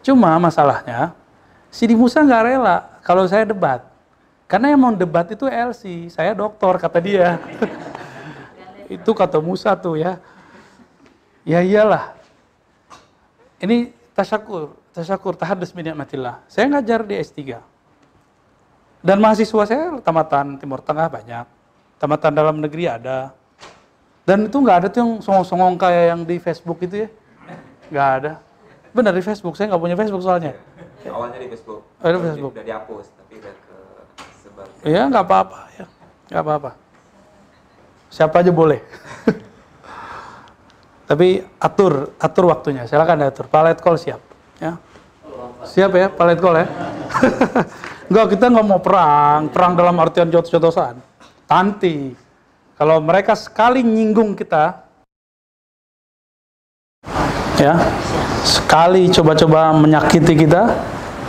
Cuma masalahnya, Sidi Musa nggak rela kalau saya debat. Karena yang mau debat itu LC, saya dokter kata dia. (laughs) itu kata Musa tuh ya. Ya iyalah, ini tasyakur, tasyakur tahadus min nikmatillah. Saya ngajar di S3. Dan mahasiswa saya tamatan Timur Tengah banyak. Tamatan dalam negeri ada. Dan itu nggak ada tuh yang songong-songong kayak yang di Facebook itu ya. Nggak ada. Benar di Facebook, saya nggak punya Facebook soalnya. Awalnya di Facebook. Oh, di Facebook. Udah dihapus, tapi udah ke. Iya, nggak apa-apa ya. Nggak apa-apa. Siapa aja boleh. (laughs) Tapi atur, atur waktunya. Silakan atur. Palet call siap. Ya. Siap ya, palet call ya. (laughs) Enggak, kita nggak mau perang. Perang dalam artian jotos-jotosan. Tanti. Kalau mereka sekali nyinggung kita, ya, sekali coba-coba menyakiti kita,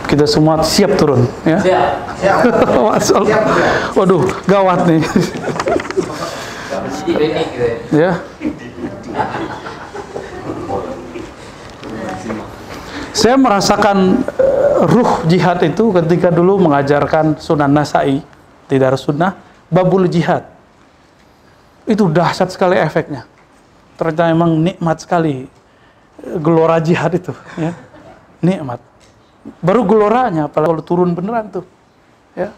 kita semua siap turun. Ya. Siap. (laughs) Siap. siap. Waduh, gawat nih. ya. Saya merasakan uh, ruh jihad itu ketika dulu mengajarkan Sunan Nasai di Darus Sunnah, babul jihad. Itu dahsyat sekali efeknya. Ternyata memang nikmat sekali eh, gelora jihad itu, ya. Nikmat. Baru geloranya, apalagi kalau turun beneran tuh, ya.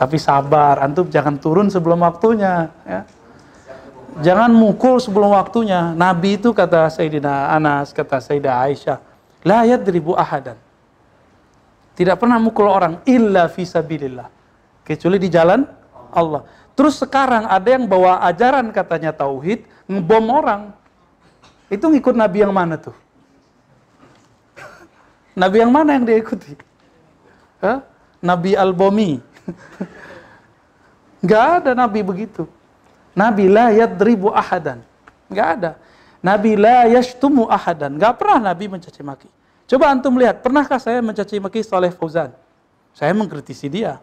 Tapi sabar, antum jangan turun sebelum waktunya, ya. Jangan mukul sebelum waktunya. Nabi itu kata Sayyidina Anas, kata Sayyidah Aisyah, La yadribu ahadan. Tidak pernah mukul orang illa fisabilillah. Kecuali di jalan Allah. Terus sekarang ada yang bawa ajaran katanya tauhid, ngebom orang. Itu ngikut nabi yang mana tuh? nabi yang mana yang dia ikuti? Hah? Nabi al-Bomi. (laughs) Gak ada nabi begitu. Nabi la yadribu ahadan. Gak ada. Nabi la yashtumu ahadan. Gak pernah Nabi mencaci maki. Coba antum lihat, pernahkah saya mencaci maki Saleh Fauzan? Saya mengkritisi dia.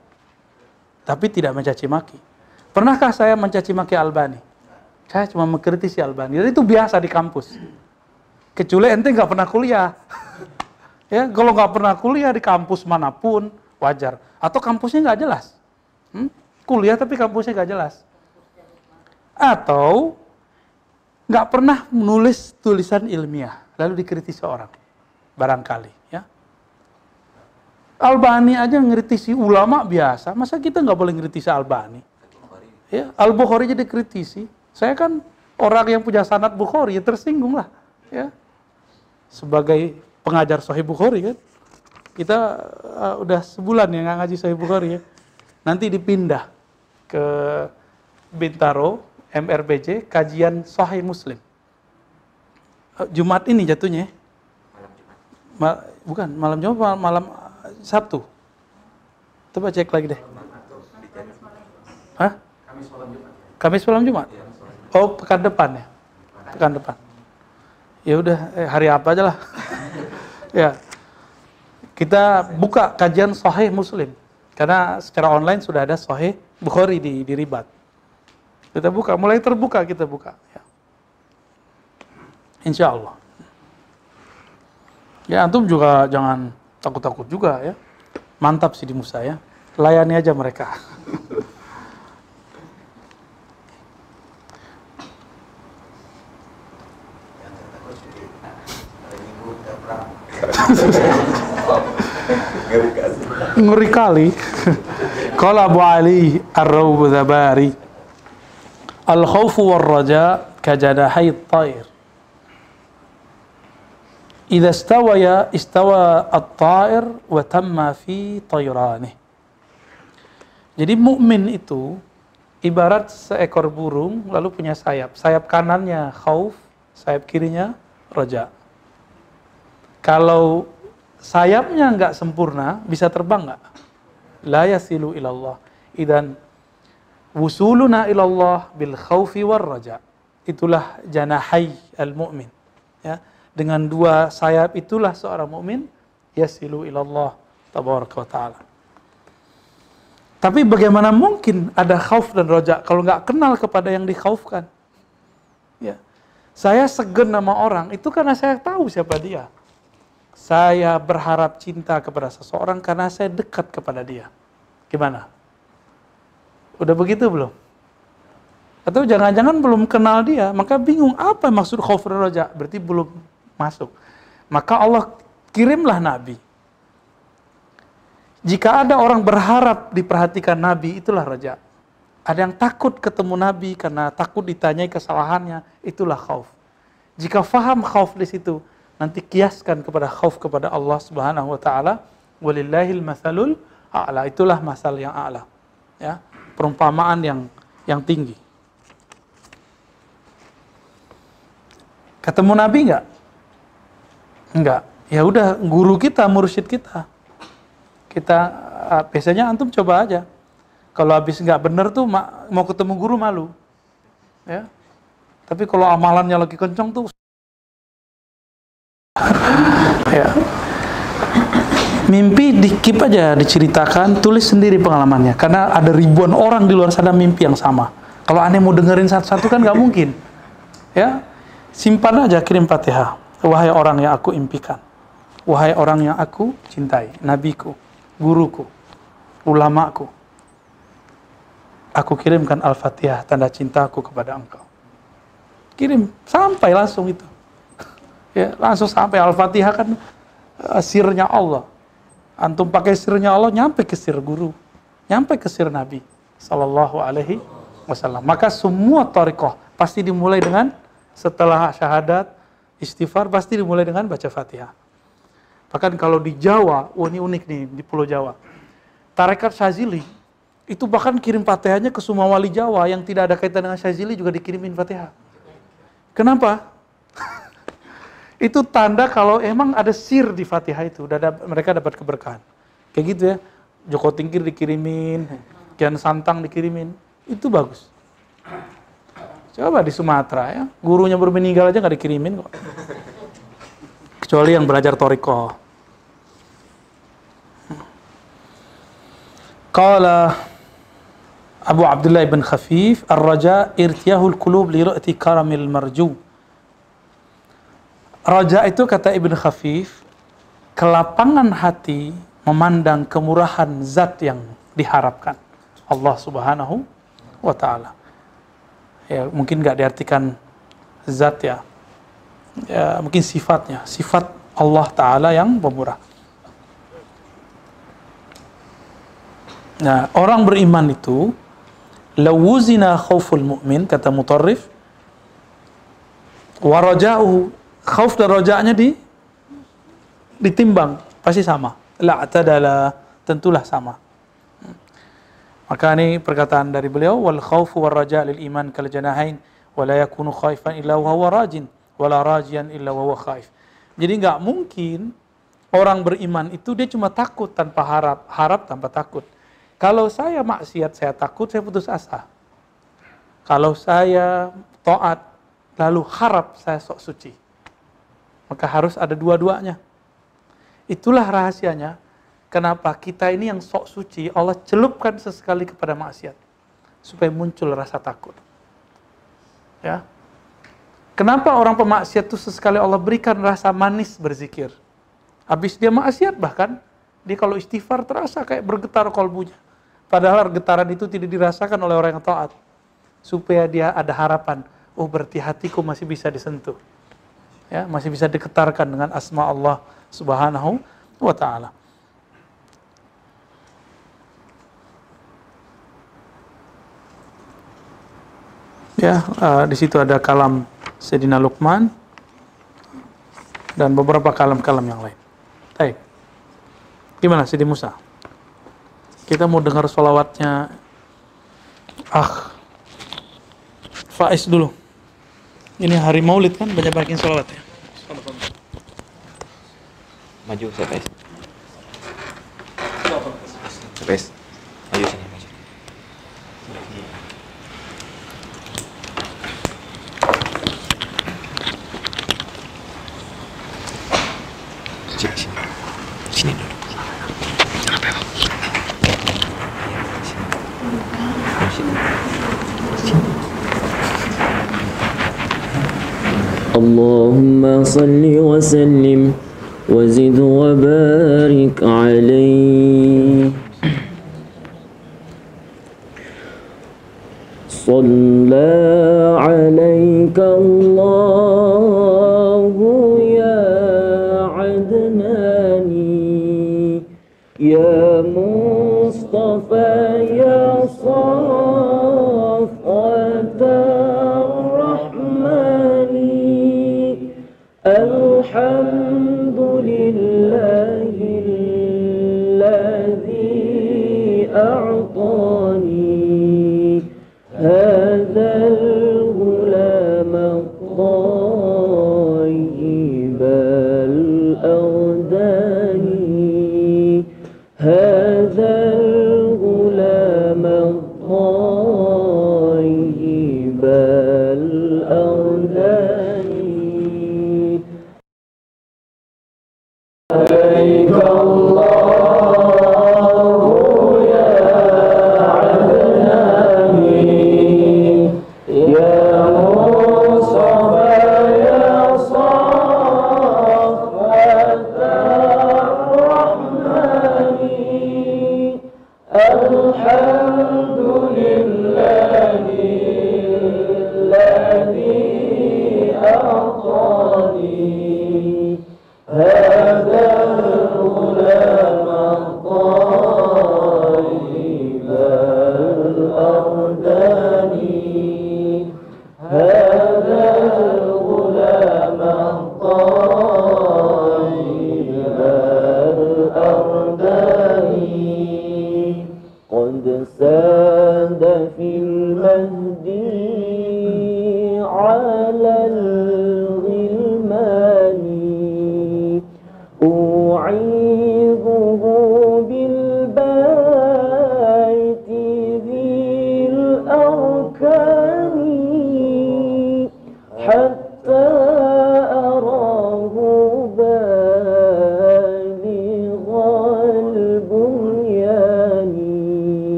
Tapi tidak mencaci maki. Pernahkah saya mencaci maki Albani? Saya cuma mengkritisi Albani. Dan itu biasa di kampus. Kecuali ente nggak pernah kuliah. (laughs) ya, kalau nggak pernah kuliah di kampus mana pun, wajar. Atau kampusnya nggak jelas. Hmm? Kuliah tapi kampusnya nggak jelas. Atau nggak pernah menulis tulisan ilmiah lalu dikritisi orang barangkali ya. Albani aja ngritisi ulama biasa masa kita nggak boleh ngritisi Albani? Ya Al Bukhari jadi kritisi. Saya kan orang yang punya sanat Bukhari ya tersinggung lah ya. Sebagai pengajar Sahih Bukhari kan. Kita uh, udah sebulan ya nggak ngaji Sahih Bukhari ya. Nanti dipindah ke Bintaro MRBJ kajian Sahih Muslim. Eh, Jumat ini jatuhnya. Ma bukan malam Jumat malam, malam Sabtu. Coba cek lagi deh. Hah? Kamis malam Jumat. Oh, pekan depan ya. Pekan depan. Ya udah, eh, hari apa aja lah. (laughs) ya. Kita buka kajian Sahih Muslim. Karena secara online sudah ada Sahih Bukhari di, di Ribat Kita buka, mulai terbuka kita buka. Ya. Insya Allah. Ya antum juga jangan takut-takut juga ya. Mantap sih di Musa ya. Layani aja mereka. (laughs) Ngeri kali. (laughs) Kalau Abu Ali Ar-Rawb Zabari Al-khawfu wal-raja kajanahay at-tair. Idza istawaya istawa at-tair wa tamma fi tayranih. Jadi mukmin itu ibarat seekor burung lalu punya sayap. Sayap kanannya khauf, sayap kirinya raja. Kalau sayapnya nggak sempurna, bisa terbang nggak? La yasilu ilallah. Idan wusuluna ilallah bil khawfi war raja. Itulah janahai al-mu'min. Ya. Dengan dua sayap itulah seorang mukmin yasilu ilallah tabaraka wa ta'ala. Tapi bagaimana mungkin ada khauf dan roja kalau nggak kenal kepada yang dikhaufkan? Ya. Saya segen nama orang itu karena saya tahu siapa dia. Saya berharap cinta kepada seseorang karena saya dekat kepada dia. Gimana? Udah begitu belum? Atau jangan-jangan belum kenal dia, maka bingung apa maksud khauf roja? Berarti belum masuk. Maka Allah kirimlah Nabi. Jika ada orang berharap diperhatikan Nabi, itulah raja. Ada yang takut ketemu Nabi karena takut ditanyai kesalahannya, itulah khauf. Jika faham khauf di situ, nanti kiaskan kepada khauf kepada Allah Subhanahu wa taala walillahil masalul a'la itulah masal yang a'la ya perumpamaan yang yang tinggi. Ketemu nabi enggak enggak ya udah guru kita mursyid kita. Kita uh, biasanya antum coba aja. Kalau habis nggak bener tuh mau ketemu guru malu. Ya. Tapi kalau amalannya lagi kencang tuh (laughs) ya. Mimpi dikip aja diceritakan, tulis sendiri pengalamannya. Karena ada ribuan orang di luar sana mimpi yang sama. Kalau aneh mau dengerin satu-satu kan nggak mungkin. Ya, simpan aja kirim fatihah. Wahai orang yang aku impikan. Wahai orang yang aku cintai. Nabiku, guruku, ulamaku. Aku kirimkan Al-Fatihah, tanda cintaku kepada engkau. Kirim, sampai langsung itu (laughs) ya langsung sampai Al-Fatihah kan uh, sirnya Allah. Antum pakai sirnya Allah nyampe ke sir guru, nyampe ke sir Nabi sallallahu alaihi wasallam. Maka semua tariqah pasti dimulai dengan setelah syahadat, istighfar pasti dimulai dengan baca Fatihah. Bahkan kalau di Jawa, wah ini unik nih di Pulau Jawa. Tarekat Syazili itu bahkan kirim Fatihahnya ke semua wali Jawa yang tidak ada kaitan dengan Syazili juga dikirimin Fatihah. Kenapa? Itu tanda kalau emang ada sir di Fatihah itu, udah mereka dapat keberkahan. Kayak gitu ya. Joko Tingkir dikirimin, Kian Santang dikirimin, itu bagus. Coba di Sumatera ya, gurunya baru meninggal aja nggak dikirimin kok. Kecuali yang belajar toriko. Qala Abu Abdullah ibn Khafif, Ar-raja irtiyahul kulub li karamil marju. Raja itu kata Ibn Khafif, kelapangan hati memandang kemurahan zat yang diharapkan. Allah subhanahu wa ta'ala. Ya, mungkin nggak diartikan zat ya. ya. Mungkin sifatnya. Sifat Allah ta'ala yang pemurah. Nah, orang beriman itu lawuzina khawful mu'min kata mutarrif waraja'uhu khauf dan rojaknya di ditimbang. Pasti sama. La tadala tentulah sama. Maka ini perkataan dari beliau wal khauf wal raja lil iman kal janahain wa la yakunu khaifan illa wa huwa rajin wa la rajian illa wa huwa khaif. Jadi nggak mungkin orang beriman itu dia cuma takut tanpa harap harap tanpa takut. Kalau saya maksiat saya takut saya putus asa. Kalau saya taat lalu harap saya sok suci maka harus ada dua-duanya. Itulah rahasianya. Kenapa kita ini yang sok suci, Allah celupkan sesekali kepada maksiat. Supaya muncul rasa takut. Ya. Kenapa orang pemaksiat itu sesekali Allah berikan rasa manis berzikir? Habis dia maksiat bahkan, dia kalau istighfar terasa kayak bergetar kolbunya. Padahal getaran itu tidak dirasakan oleh orang yang taat. Supaya dia ada harapan, oh berarti hatiku masih bisa disentuh. Ya, masih bisa diketarkan dengan asma Allah Subhanahu wa taala. Ya, uh, di situ ada kalam Sayyidina Luqman dan beberapa kalam-kalam yang lain. Baik. Gimana Sidi Musa? Kita mau dengar solawatnya Ah Faiz dulu. Ini hari maulid kan, banyak-banyakin solawat ya Maju saya Pes. Pes. Maju sini, maju. Sini, sini. Sini dulu. Kenapa, Bang? Sini. Sini. اللهم صل وسلم وزد وبارك عليه. صلى عليك الله.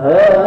Oh.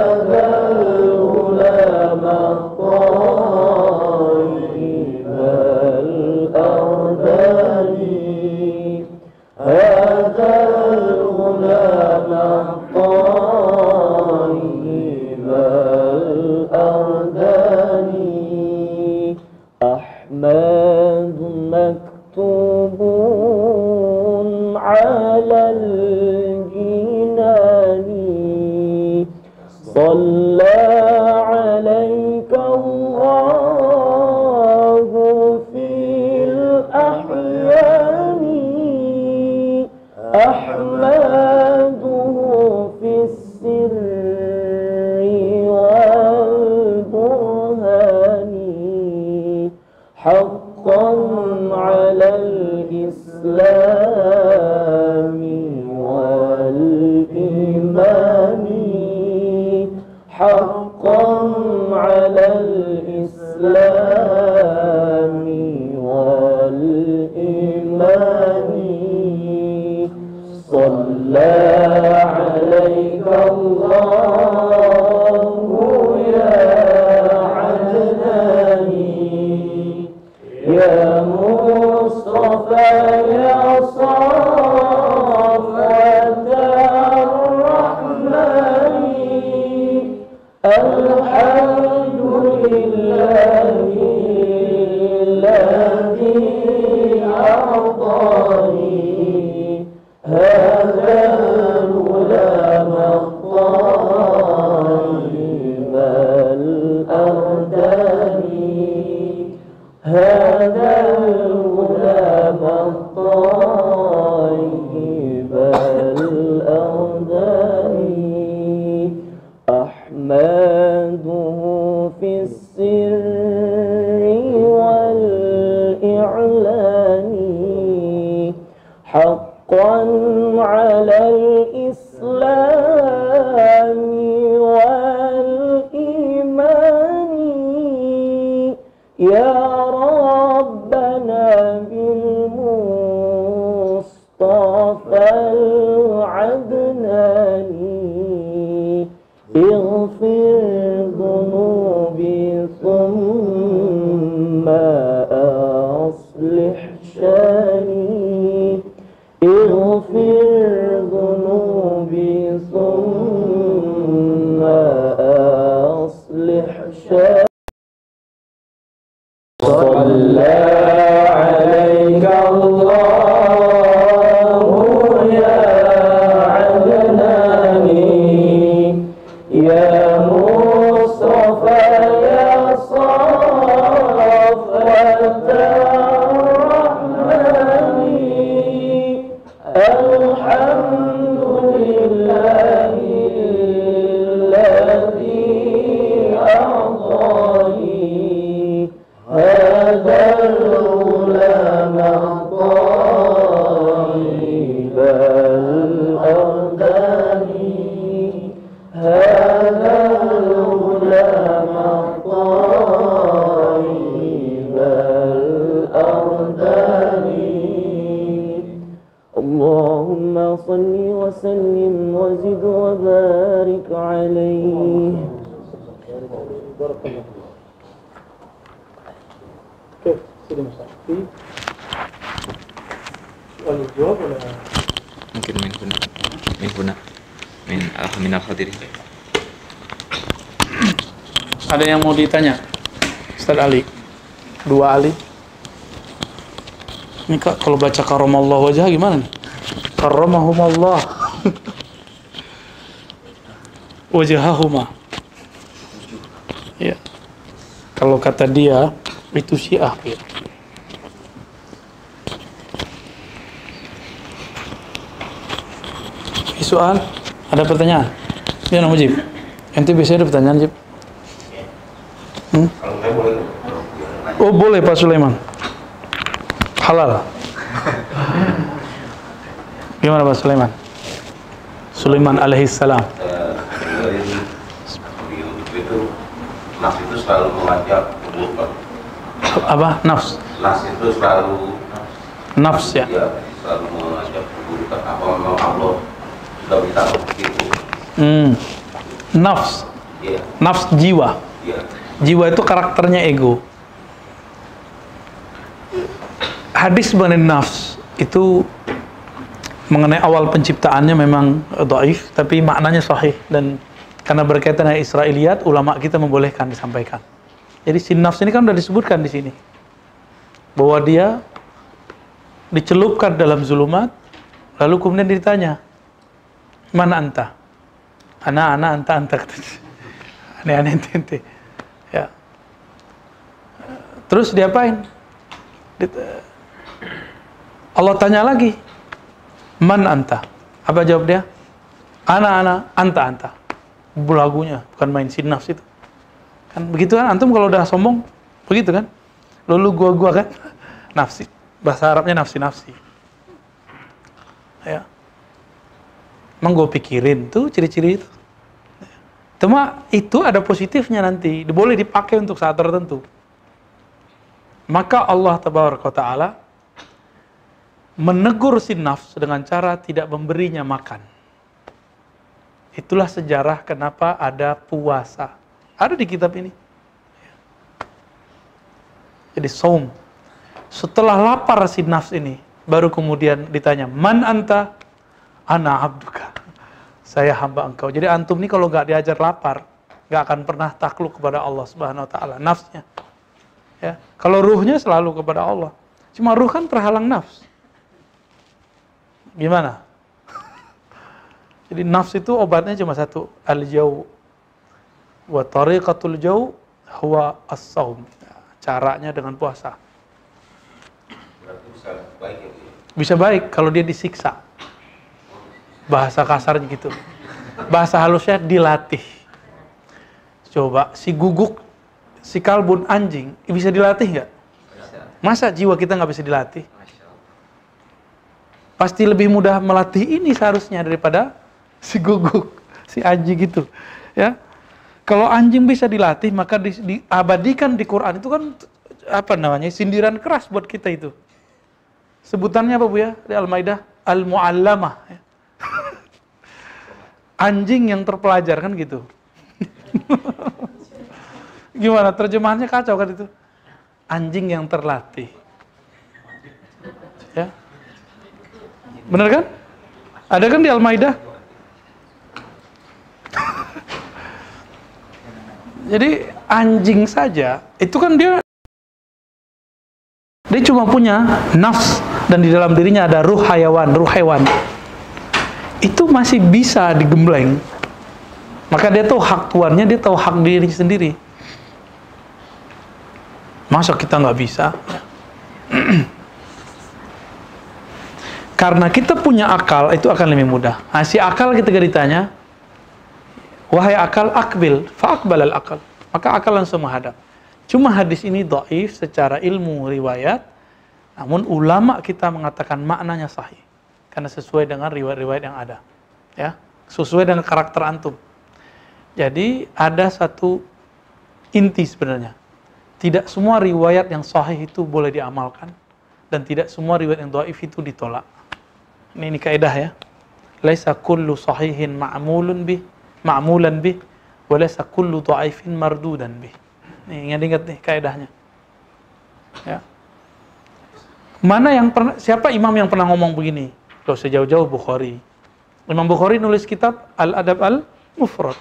يا kalau baca karamallah wajah gimana nih? Karamahumallah. (laughs) Wajahahuma. Ya. Kalau kata dia, itu syiah. Ya. Soal? Ada pertanyaan? Ya, nama Jib. Ente biasanya ada pertanyaan, Jib? Hmm? Oh boleh Pak Sulaiman. Halal. Gimana Pak Sulaiman? Sulaiman alaihissalam. itu nas itu selalu mengajak. Apa? Nafs. Nas itu selalu Nafs ya. ya selalu mengajak keburukan. Apa memang Allah sudah beritahu begitu? Hmm. Nafs. Ya, Nafs jiwa. ya. Jiwa itu karakternya ego. Hadis mengenai nafs itu mengenai awal penciptaannya memang dhaif tapi maknanya sahih dan karena berkaitan dengan Israiliyat ulama kita membolehkan disampaikan. Jadi si nafs ini kan sudah disebutkan di sini bahwa dia dicelupkan dalam zulumat lalu kemudian ditanya mana anta? Ana ana anta anta (laughs) katanya. Aneh-aneh ente. Ya. Terus diapain? Dit- Allah tanya lagi, man anta? Apa jawab dia? Ana ana, anta anta. Lagunya bukan main sin nafs itu. Kan begitu kan antum kalau udah sombong begitu kan? Lalu gua gua kan (laughs) nafsi. Bahasa Arabnya nafsi nafsi. Ya. Emang gue pikirin tuh ciri-ciri itu. Cuma itu ada positifnya nanti, boleh dipakai untuk saat tertentu. Maka Allah Ta'ala menegur si nafs dengan cara tidak memberinya makan. Itulah sejarah kenapa ada puasa. Ada di kitab ini. Jadi saum. Setelah lapar si nafs ini, baru kemudian ditanya, "Man anta?" "Ana abduka." Saya hamba engkau. Jadi antum ini kalau nggak diajar lapar, nggak akan pernah takluk kepada Allah Subhanahu wa taala, nafsnya. Ya. Kalau ruhnya selalu kepada Allah. Cuma ruh kan terhalang nafs. Gimana? Jadi nafs itu obatnya cuma satu, al-jau. Wa tariqatul jau huwa as-saum. Caranya dengan puasa. Berarti bisa baik ya ya? Bisa baik kalau dia disiksa. Bahasa kasarnya gitu. Bahasa halusnya dilatih. Coba si guguk, si kalbun anjing bisa dilatih nggak? Masa jiwa kita nggak bisa dilatih? Pasti lebih mudah melatih ini seharusnya daripada si guguk, si anjing gitu. Ya, kalau anjing bisa dilatih maka di- diabadikan di Quran itu kan apa namanya sindiran keras buat kita itu. Sebutannya apa bu ya di Al-Maidah? Al-Mu'allamah. ya. (laughs) Anjing yang terpelajar kan gitu. (laughs) Gimana terjemahannya kacau kan itu? Anjing yang terlatih. Bener kan? Ada kan di Al-Maidah? Jadi anjing saja itu kan dia dia cuma punya nafs dan di dalam dirinya ada ruh hayawan, ruh hewan. Itu masih bisa digembleng. Maka dia tahu hak tuannya, dia tahu hak diri sendiri. Masa kita nggak bisa? (clears throat) Karena kita punya akal, itu akan lebih mudah. Nah, si akal ketika ditanya, wahai akal akbil, fa'akbal al akal. Maka akal langsung menghadap. Cuma hadis ini do'if secara ilmu riwayat, namun ulama kita mengatakan maknanya sahih. Karena sesuai dengan riwayat-riwayat yang ada. Ya, sesuai dengan karakter antum. Jadi ada satu inti sebenarnya. Tidak semua riwayat yang sahih itu boleh diamalkan dan tidak semua riwayat yang dhaif itu ditolak. Ini, ini kaidah ya. Laisa kullu sahihin ma'mulun bih, ma'mulan bih, wa laisa kullu dhaifin mardudan bih. Nih, ingat-ingat nih kaidahnya. Ya. Mana yang pernah siapa imam yang pernah ngomong begini? Loh sejauh-jauh Bukhari. Imam Bukhari nulis kitab Al-Adab Al-Mufrad.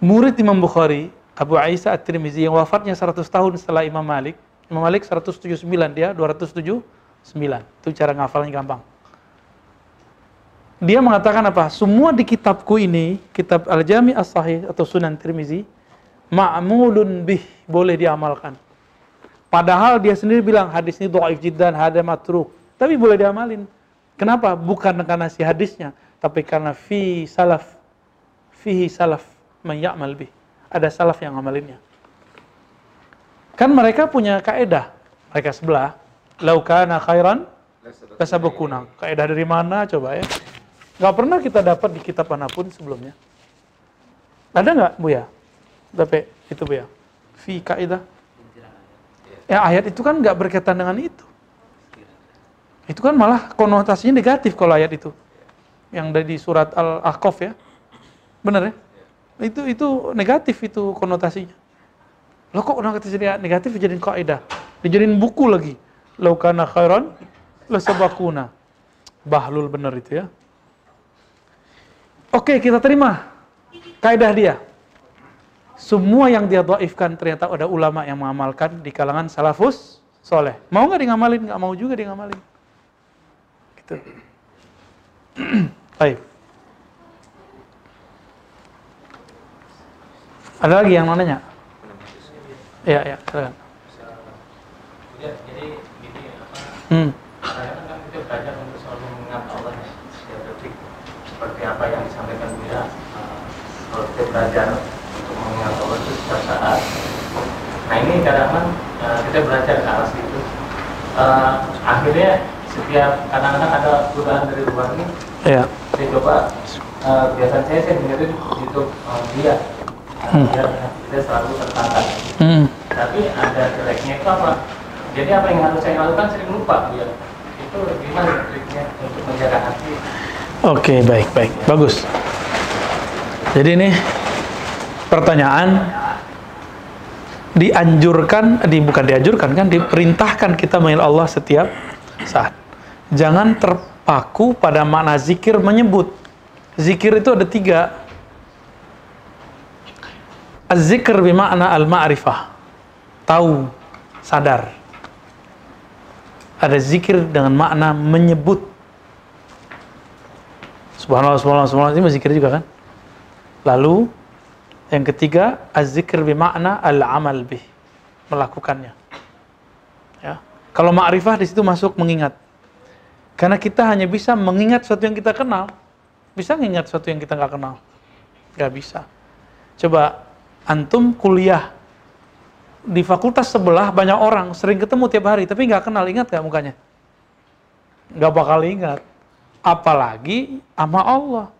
Murid Imam Bukhari, Abu Aisyah At-Tirmizi yang wafatnya 100 tahun setelah Imam Malik. Imam Malik 179, dia 279. Itu cara ngafalnya gampang. Dia mengatakan apa? Semua di kitabku ini, kitab Al-Jami As-Sahih atau Sunan Tirmizi, ma'mulun bih, boleh diamalkan. Padahal dia sendiri bilang hadis ini dhaif jiddan, hada matruk. Tapi boleh diamalin. Kenapa? Bukan karena si hadisnya, tapi karena fi salaf fihi salaf man ya'mal bih. Ada salaf yang ngamalinnya. Kan mereka punya kaedah. Mereka sebelah, lau kana khairan Kasabukuna. Kaidah dari mana coba ya? Gak pernah kita dapat di kitab mana pun sebelumnya. Ada nggak Bu ya? Tapi itu Bu ya. Fi kaidah. Ya ayat itu kan nggak berkaitan dengan itu. Itu kan malah konotasinya negatif kalau ayat itu. Yang dari surat Al-Ahqaf ya. Benar ya? Itu itu negatif itu konotasinya. Lo kok konotasinya negatif dijadiin kaidah? Dijadiin buku lagi. Lau kana khairan sabakuna. Bahlul benar itu ya. Oke, kita terima kaidah dia. Semua yang dia dhaifkan ternyata ada ulama yang mengamalkan di kalangan salafus soleh. Mau nggak ngamalin? Nggak mau juga dia ngamalin. Gitu. (clears throat) Baik. Ada lagi yang mau nanya? Iya, iya, silakan. Ya, jadi gini apa Hmm. saya kan kita belajar untuk selalu mengingat Allah ya setiap detik seperti apa yang disampaikan Buya eh, kalau kita belajar untuk mengingat Allah itu setiap saat nah ini kadang-kadang eh, kita belajar ke arah situ Eh, akhirnya setiap kadang-kadang ada godaan dari luar ini Iya. saya coba eh, biasanya saya saya dengerin YouTube eh, dia Hmm. dia dia selalu tertata Hmm. tapi ada jeleknya itu apa jadi apa yang harus saya lakukan sering lupa dia itu gimana triknya untuk menjaga hati Oke, baik, baik. Bagus. Jadi ini pertanyaan dianjurkan, di bukan dianjurkan kan, diperintahkan kita mengenal Allah setiap saat. Jangan terpaku pada makna zikir menyebut. Zikir itu ada tiga. Az-zikr bermakna al-ma'rifah. Tahu, sadar. Ada zikir dengan makna menyebut. Subhanallah, subhanallah, subhanallah, ini zikir juga kan? Lalu, yang ketiga, az-zikr bermakna al-amal bih. Melakukannya. Ya. Kalau ma'rifah di situ masuk mengingat. Karena kita hanya bisa mengingat sesuatu yang kita kenal. Bisa mengingat sesuatu yang kita nggak kenal? Nggak bisa. Coba, antum kuliah di fakultas sebelah banyak orang, sering ketemu tiap hari, tapi nggak kenal, ingat nggak mukanya? Nggak bakal ingat. Apalagi sama Allah.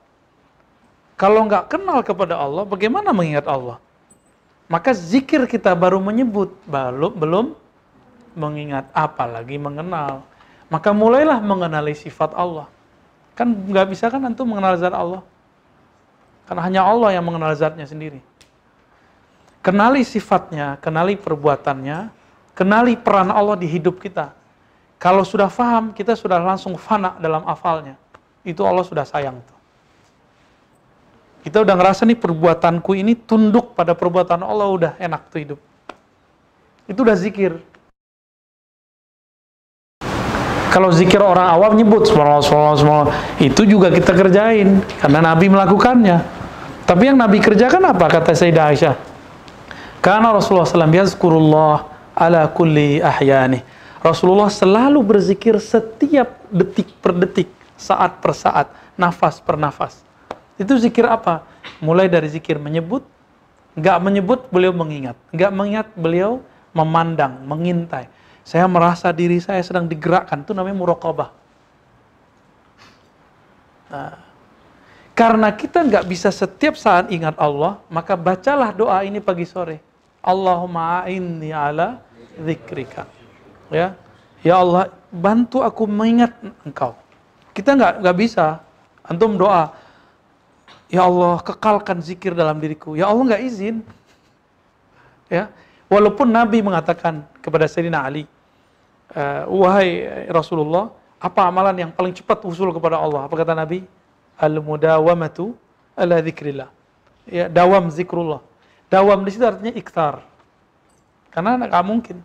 Kalau nggak kenal kepada Allah, bagaimana mengingat Allah? Maka zikir kita baru menyebut, belum belum mengingat, apalagi mengenal. Maka mulailah mengenali sifat Allah. Kan nggak bisa kan antum mengenal zat Allah? Karena hanya Allah yang mengenal zatnya sendiri. Kenali sifatnya, kenali perbuatannya, kenali peran Allah di hidup kita. Kalau sudah faham, kita sudah langsung fana dalam afalnya. Itu Allah sudah sayang tuh. Kita udah ngerasa nih perbuatanku ini tunduk pada perbuatan Allah udah enak tuh hidup. Itu udah zikir. Kalau zikir orang awam nyebut subhanallah, subhanallah, subhanallah, itu juga kita kerjain karena Nabi melakukannya. Tapi yang Nabi kerjakan apa kata Sayyidah Aisyah? Karena Rasulullah SAW yazkurullah ala kulli ahyani. Rasulullah selalu berzikir setiap detik per detik, saat per saat, nafas per nafas. Itu zikir apa? Mulai dari zikir menyebut, nggak menyebut beliau mengingat, nggak mengingat beliau memandang, mengintai. Saya merasa diri saya sedang digerakkan, itu namanya muraqabah. Nah, karena kita nggak bisa setiap saat ingat Allah, maka bacalah doa ini pagi sore. Allahumma a'inni ala zikrika. Ya, ya Allah, bantu aku mengingat Engkau. Kita nggak nggak bisa. Antum doa, ya Allah kekalkan zikir dalam diriku. Ya Allah nggak izin. Ya, walaupun Nabi mengatakan kepada Sayyidina Ali, eh, wahai Rasulullah, apa amalan yang paling cepat usul kepada Allah? Apa kata Nabi? Al-mudawamatu ala zikrillah. Ya, dawam zikrullah. Dawam di situ artinya iktar. Karena nggak mungkin.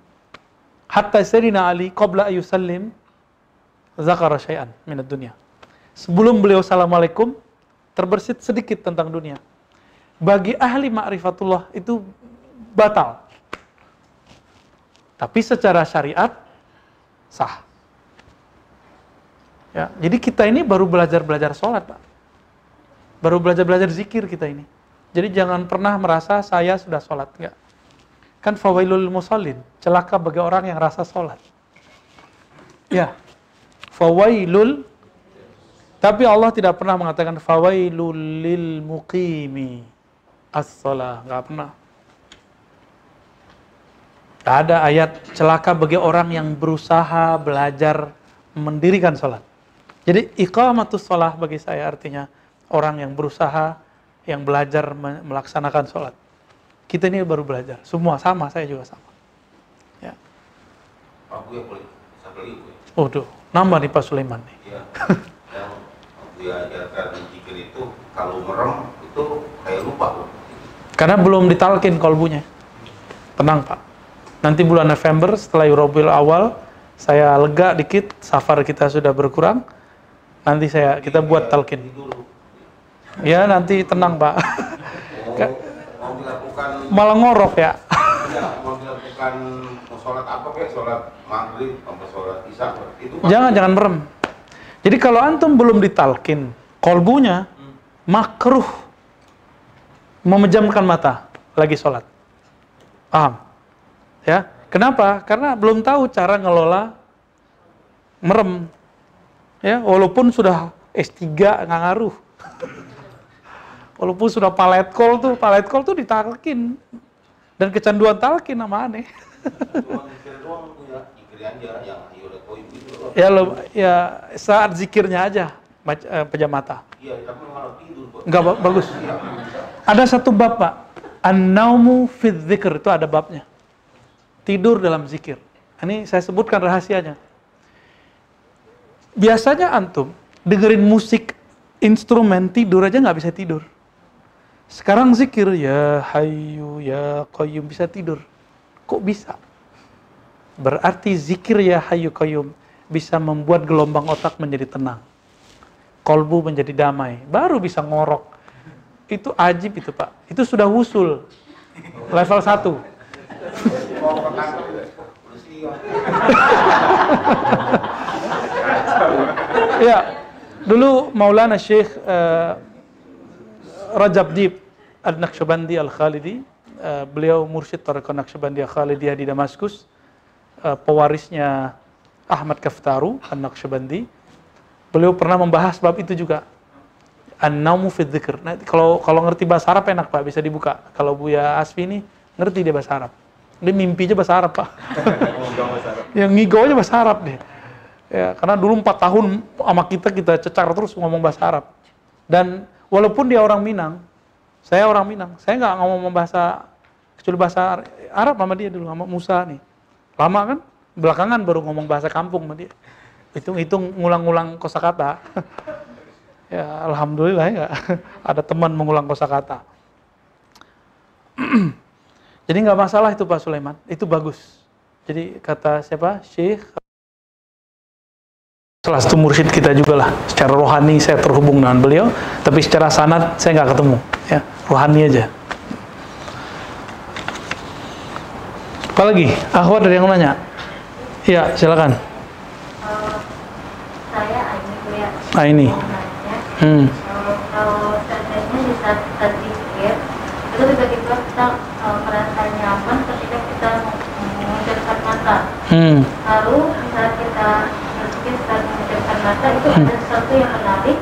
Hatta Sayyidina Ali qabla ayusallim zakara syai'an minat dunia. Sebelum beliau assalamualaikum terbersit sedikit tentang dunia. Bagi ahli ma'rifatullah itu batal. Tapi secara syariat sah. Ya, jadi kita ini baru belajar-belajar sholat, Pak. Baru belajar-belajar zikir kita ini. Jadi jangan pernah merasa saya sudah sholat, enggak. Kan fawailul musallin, celaka bagi orang yang rasa sholat. Ya, fawailul, tapi Allah tidak pernah mengatakan fawailul lil muqimi as-salah, enggak pernah. Tidak ada ayat celaka bagi orang yang berusaha belajar mendirikan sholat. Jadi iqamatus sholat bagi saya artinya orang yang berusaha, yang belajar me- melaksanakan sholat. Kita ini baru belajar, semua sama, saya juga sama. Ya. Pak Buya boleh bisa beli gue. Waduh, nambah nih Pak Sulaiman nih. (laughs) Ya. Yang Pak Buya ajarkan zikir itu kalau merem itu kayak lupa loh. Karena belum ditalkin kolbunya. Tenang Pak. Nanti bulan November setelah Eurobil awal, saya lega dikit, safar kita sudah berkurang. Nanti saya kita buat talkin. Ya nanti tenang Pak. Oh, mau dilakukan Malah ngorok ya. ya, mau dilakukan mau sholat apa kayak sholat maghrib sampai sholat isya itu Pak. Jangan jangan merem. Jadi kalau antum belum ditalkin kolbunya makruh memejamkan mata lagi sholat. Paham? Ya. Kenapa? Karena belum tahu cara ngelola merem. Ya, walaupun sudah S3 nggak ngaruh. (laughs) Walaupun sudah palet kol tuh, palet kol tuh ditalkin. Dan kecanduan talkin nama aneh. Cuma zikir doang tuh ya, zikir lo, ya saat zikirnya aja eh, pejamata. Iya, tapi malah tidur. Pak. Enggak ba- bagus. Iya. Ada satu bab, Pak. An-naumu fi dzikr itu ada babnya. Tidur dalam zikir. Ini saya sebutkan rahasianya. Biasanya antum dengerin musik instrumen tidur aja nggak bisa tidur. Sekarang zikir ya hayu ya qayyum bisa tidur. Kok bisa? Berarti zikir ya hayu qayyum bisa membuat gelombang otak menjadi tenang. Kolbu menjadi damai. Baru bisa ngorok. Itu ajib itu Pak. Itu sudah wusul. Level 1. Mau ke kantor udah siang. Ya, dulu Maulana Syekh eh, Rajab Dib Al-Naqsyabandi Al-Khalidi, eh, beliau mursyid Tariqah Naqsyabandi Al-Khalidiyah di Damaskus, eh, pewarisnya Ahmad Kaftaru Al-Naqsyabandi. Beliau pernah membahas bab itu juga. An-naumu fi dzikr. Nah, kalau kalau ngerti bahasa Arab enak Pak, bisa dibuka. Kalau Buya Asfi ini ngerti dia bahasa Arab. Dia mimpi aja bahasa Arab, Pak. (laughs) yang ngigo aja bahasa Arab deh. Ya, karena dulu empat tahun sama kita kita cecar terus ngomong bahasa Arab. Dan walaupun dia orang Minang, saya orang Minang, saya nggak ngomong bahasa kecuali bahasa Arab sama dia dulu sama Musa nih. Lama kan? Belakangan baru ngomong bahasa kampung sama dia. Hitung-hitung ngulang-ngulang kosakata. (laughs) ya alhamdulillah ya (laughs) ada teman mengulang kosakata. (clears throat) Jadi nggak masalah itu Pak Sulaiman, itu bagus. Jadi kata siapa? Syekh salah satu mursyid kita juga lah. Secara rohani saya terhubung dengan beliau, tapi secara sanad saya nggak ketemu. Ya, rohani aja. Apalagi? Akhwat ada yang nanya? Iya, silakan. Eh, saya Aini ya ini. mau nanya Hmm. eh, kalau seandainya di saat kita zikir itu tiba-tiba kita eh, merasa nyaman ketika kita mengucapkan mata Hmm. lalu saat kita berzikir saat mengucapkan mata itu ada sesuatu yang menarik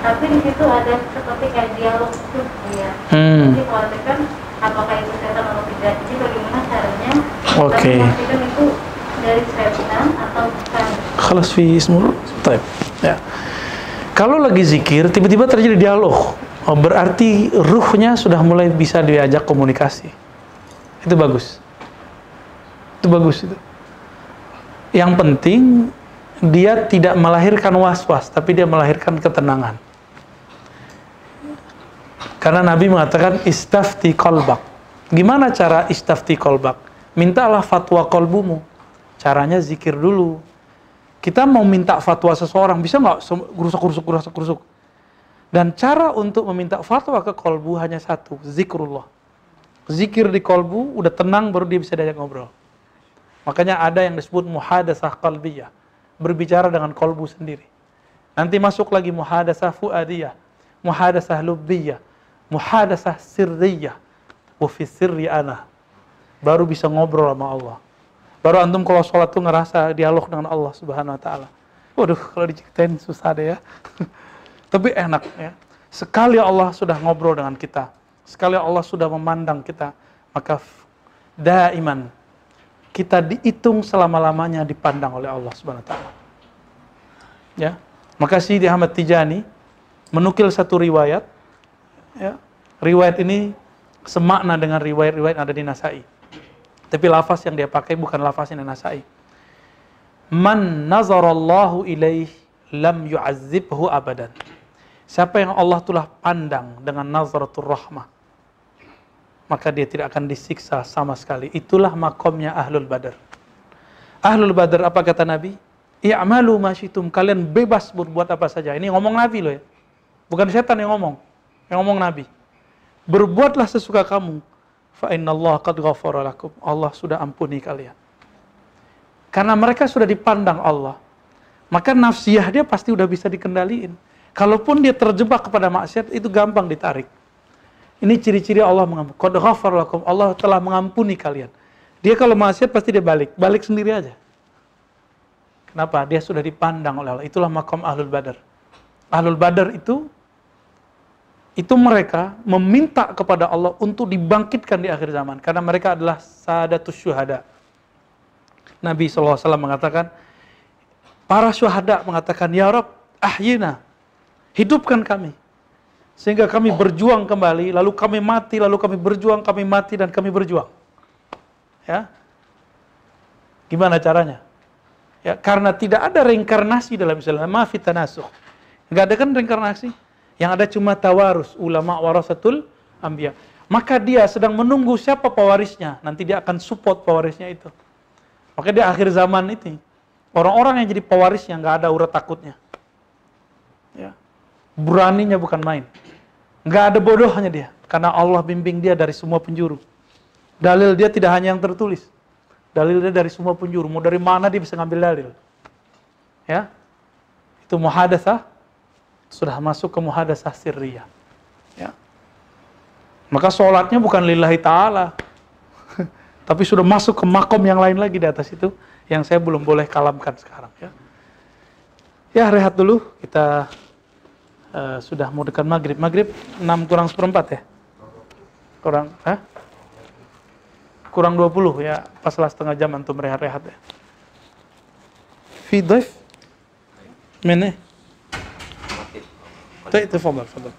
tapi di situ ada seperti kayak dialog Bu ya Hmm. jadi khawatirkan apakah itu setan atau tidak jadi bagaimana caranya Oke. memastikan itu dari atau Khalas fi ismul Taib. Ya. Kalau lagi zikir, tiba-tiba terjadi dialog. Oh, berarti ruhnya sudah mulai bisa diajak komunikasi. Itu bagus. Itu bagus itu. Yang penting dia tidak melahirkan was-was, tapi dia melahirkan ketenangan. Karena Nabi mengatakan istafti kolbak. Gimana cara istafti kolbak? Mintalah fatwa kolbumu. Caranya zikir dulu. Kita mau minta fatwa seseorang, bisa nggak gerusuk-gerusuk, gerusuk-gerusuk? Dan cara untuk meminta fatwa ke kolbu hanya satu, zikrullah. Zikir di kolbu, udah tenang baru dia bisa diajak ngobrol. Makanya ada yang disebut muhadasah qalbiyah, berbicara dengan kolbu sendiri. Nanti masuk lagi muhadasah fuadiyah, muhadasah lubbiyah, muhadasah sirriyah, wa fi sirri ana. Baru bisa ngobrol sama Allah. Baru antum kalau sholat tuh ngerasa dialog dengan Allah Subhanahu wa taala. Waduh, kalau diceritain susah deh ya. (laughs) Tapi enak ya. Sekali Allah sudah ngobrol dengan kita, sekali Allah sudah memandang kita, maka daiman kita dihitung selama-lamanya dipandang oleh Allah Subhanahu wa taala. Ya. Maka Sidi Ahmad Tijani menukil satu riwayat ya. Riwayat ini semakna dengan riwayat-riwayat ada di Nasai. Tapi lafaz yang dia pakai bukan lafaz yang Nasai. Man nazarallahu ilaih lam yu'azzibhu abadan. Siapa yang Allah telah pandang dengan nazaratul rahmah, maka dia tidak akan disiksa sama sekali. Itulah makomnya ahlul badar. Ahlul badar apa kata Nabi? I'malu masyitum. Kalian bebas berbuat apa saja. Ini ngomong Nabi loh ya. Bukan setan yang ngomong. Yang ngomong Nabi. Berbuatlah sesuka kamu. Fa Allah qad ghafara lakum. Allah sudah ampuni kalian. Karena mereka sudah dipandang Allah. Maka nafsiyah dia pasti udah bisa dikendaliin. Kalaupun dia terjebak kepada maksiat, itu gampang ditarik. Ini ciri-ciri Allah mengampuni. Qad ghafara lakum. Allah telah mengampuni kalian. Dia kalau maksiat pasti dia balik. Balik sendiri aja. Kenapa? Dia sudah dipandang oleh Allah. Itulah makom Ahlul Badar. Ahlul Badar itu itu mereka meminta kepada Allah untuk dibangkitkan di akhir zaman karena mereka adalah sadatus syuhada. Nabi SAW mengatakan, para syuhada mengatakan, Ya Rab, ahyina, hidupkan kami. Sehingga kami berjuang kembali, lalu kami mati, lalu kami berjuang, kami mati, dan kami berjuang. Ya, Gimana caranya? Ya, karena tidak ada reinkarnasi dalam Islam, maaf tanasuh. Enggak ada kan reinkarnasi? Yang ada cuma tawarus, ulama warasatul ambia. Maka dia sedang menunggu siapa pewarisnya, nanti dia akan support pewarisnya itu. Maka di akhir zaman itu, orang-orang yang jadi pewarisnya nggak ada urat takutnya. Ya. Beraninya bukan main. Nggak ada bodohnya dia, karena Allah bimbing dia dari semua penjuru. Dalil dia tidak hanya yang tertulis, Dalilnya dari semua penjuru. Mau dari mana dia bisa ngambil dalil? Ya. Itu muhadasah sudah masuk ke muhadasah sirriyah. Ya. Maka sholatnya bukan lillahi ta'ala. (laughs) Tapi sudah masuk ke makom yang lain lagi di atas itu. Yang saya belum boleh kalamkan sekarang. Ya, ya rehat dulu. Kita uh, sudah mau dekat maghrib. Maghrib 6 kurang seperempat ya? Kurang, ha? Kurang 20 ya. Paslah setengah jam antum rehat-rehat ya. Fidif? daif? طيب تفضل تفضل.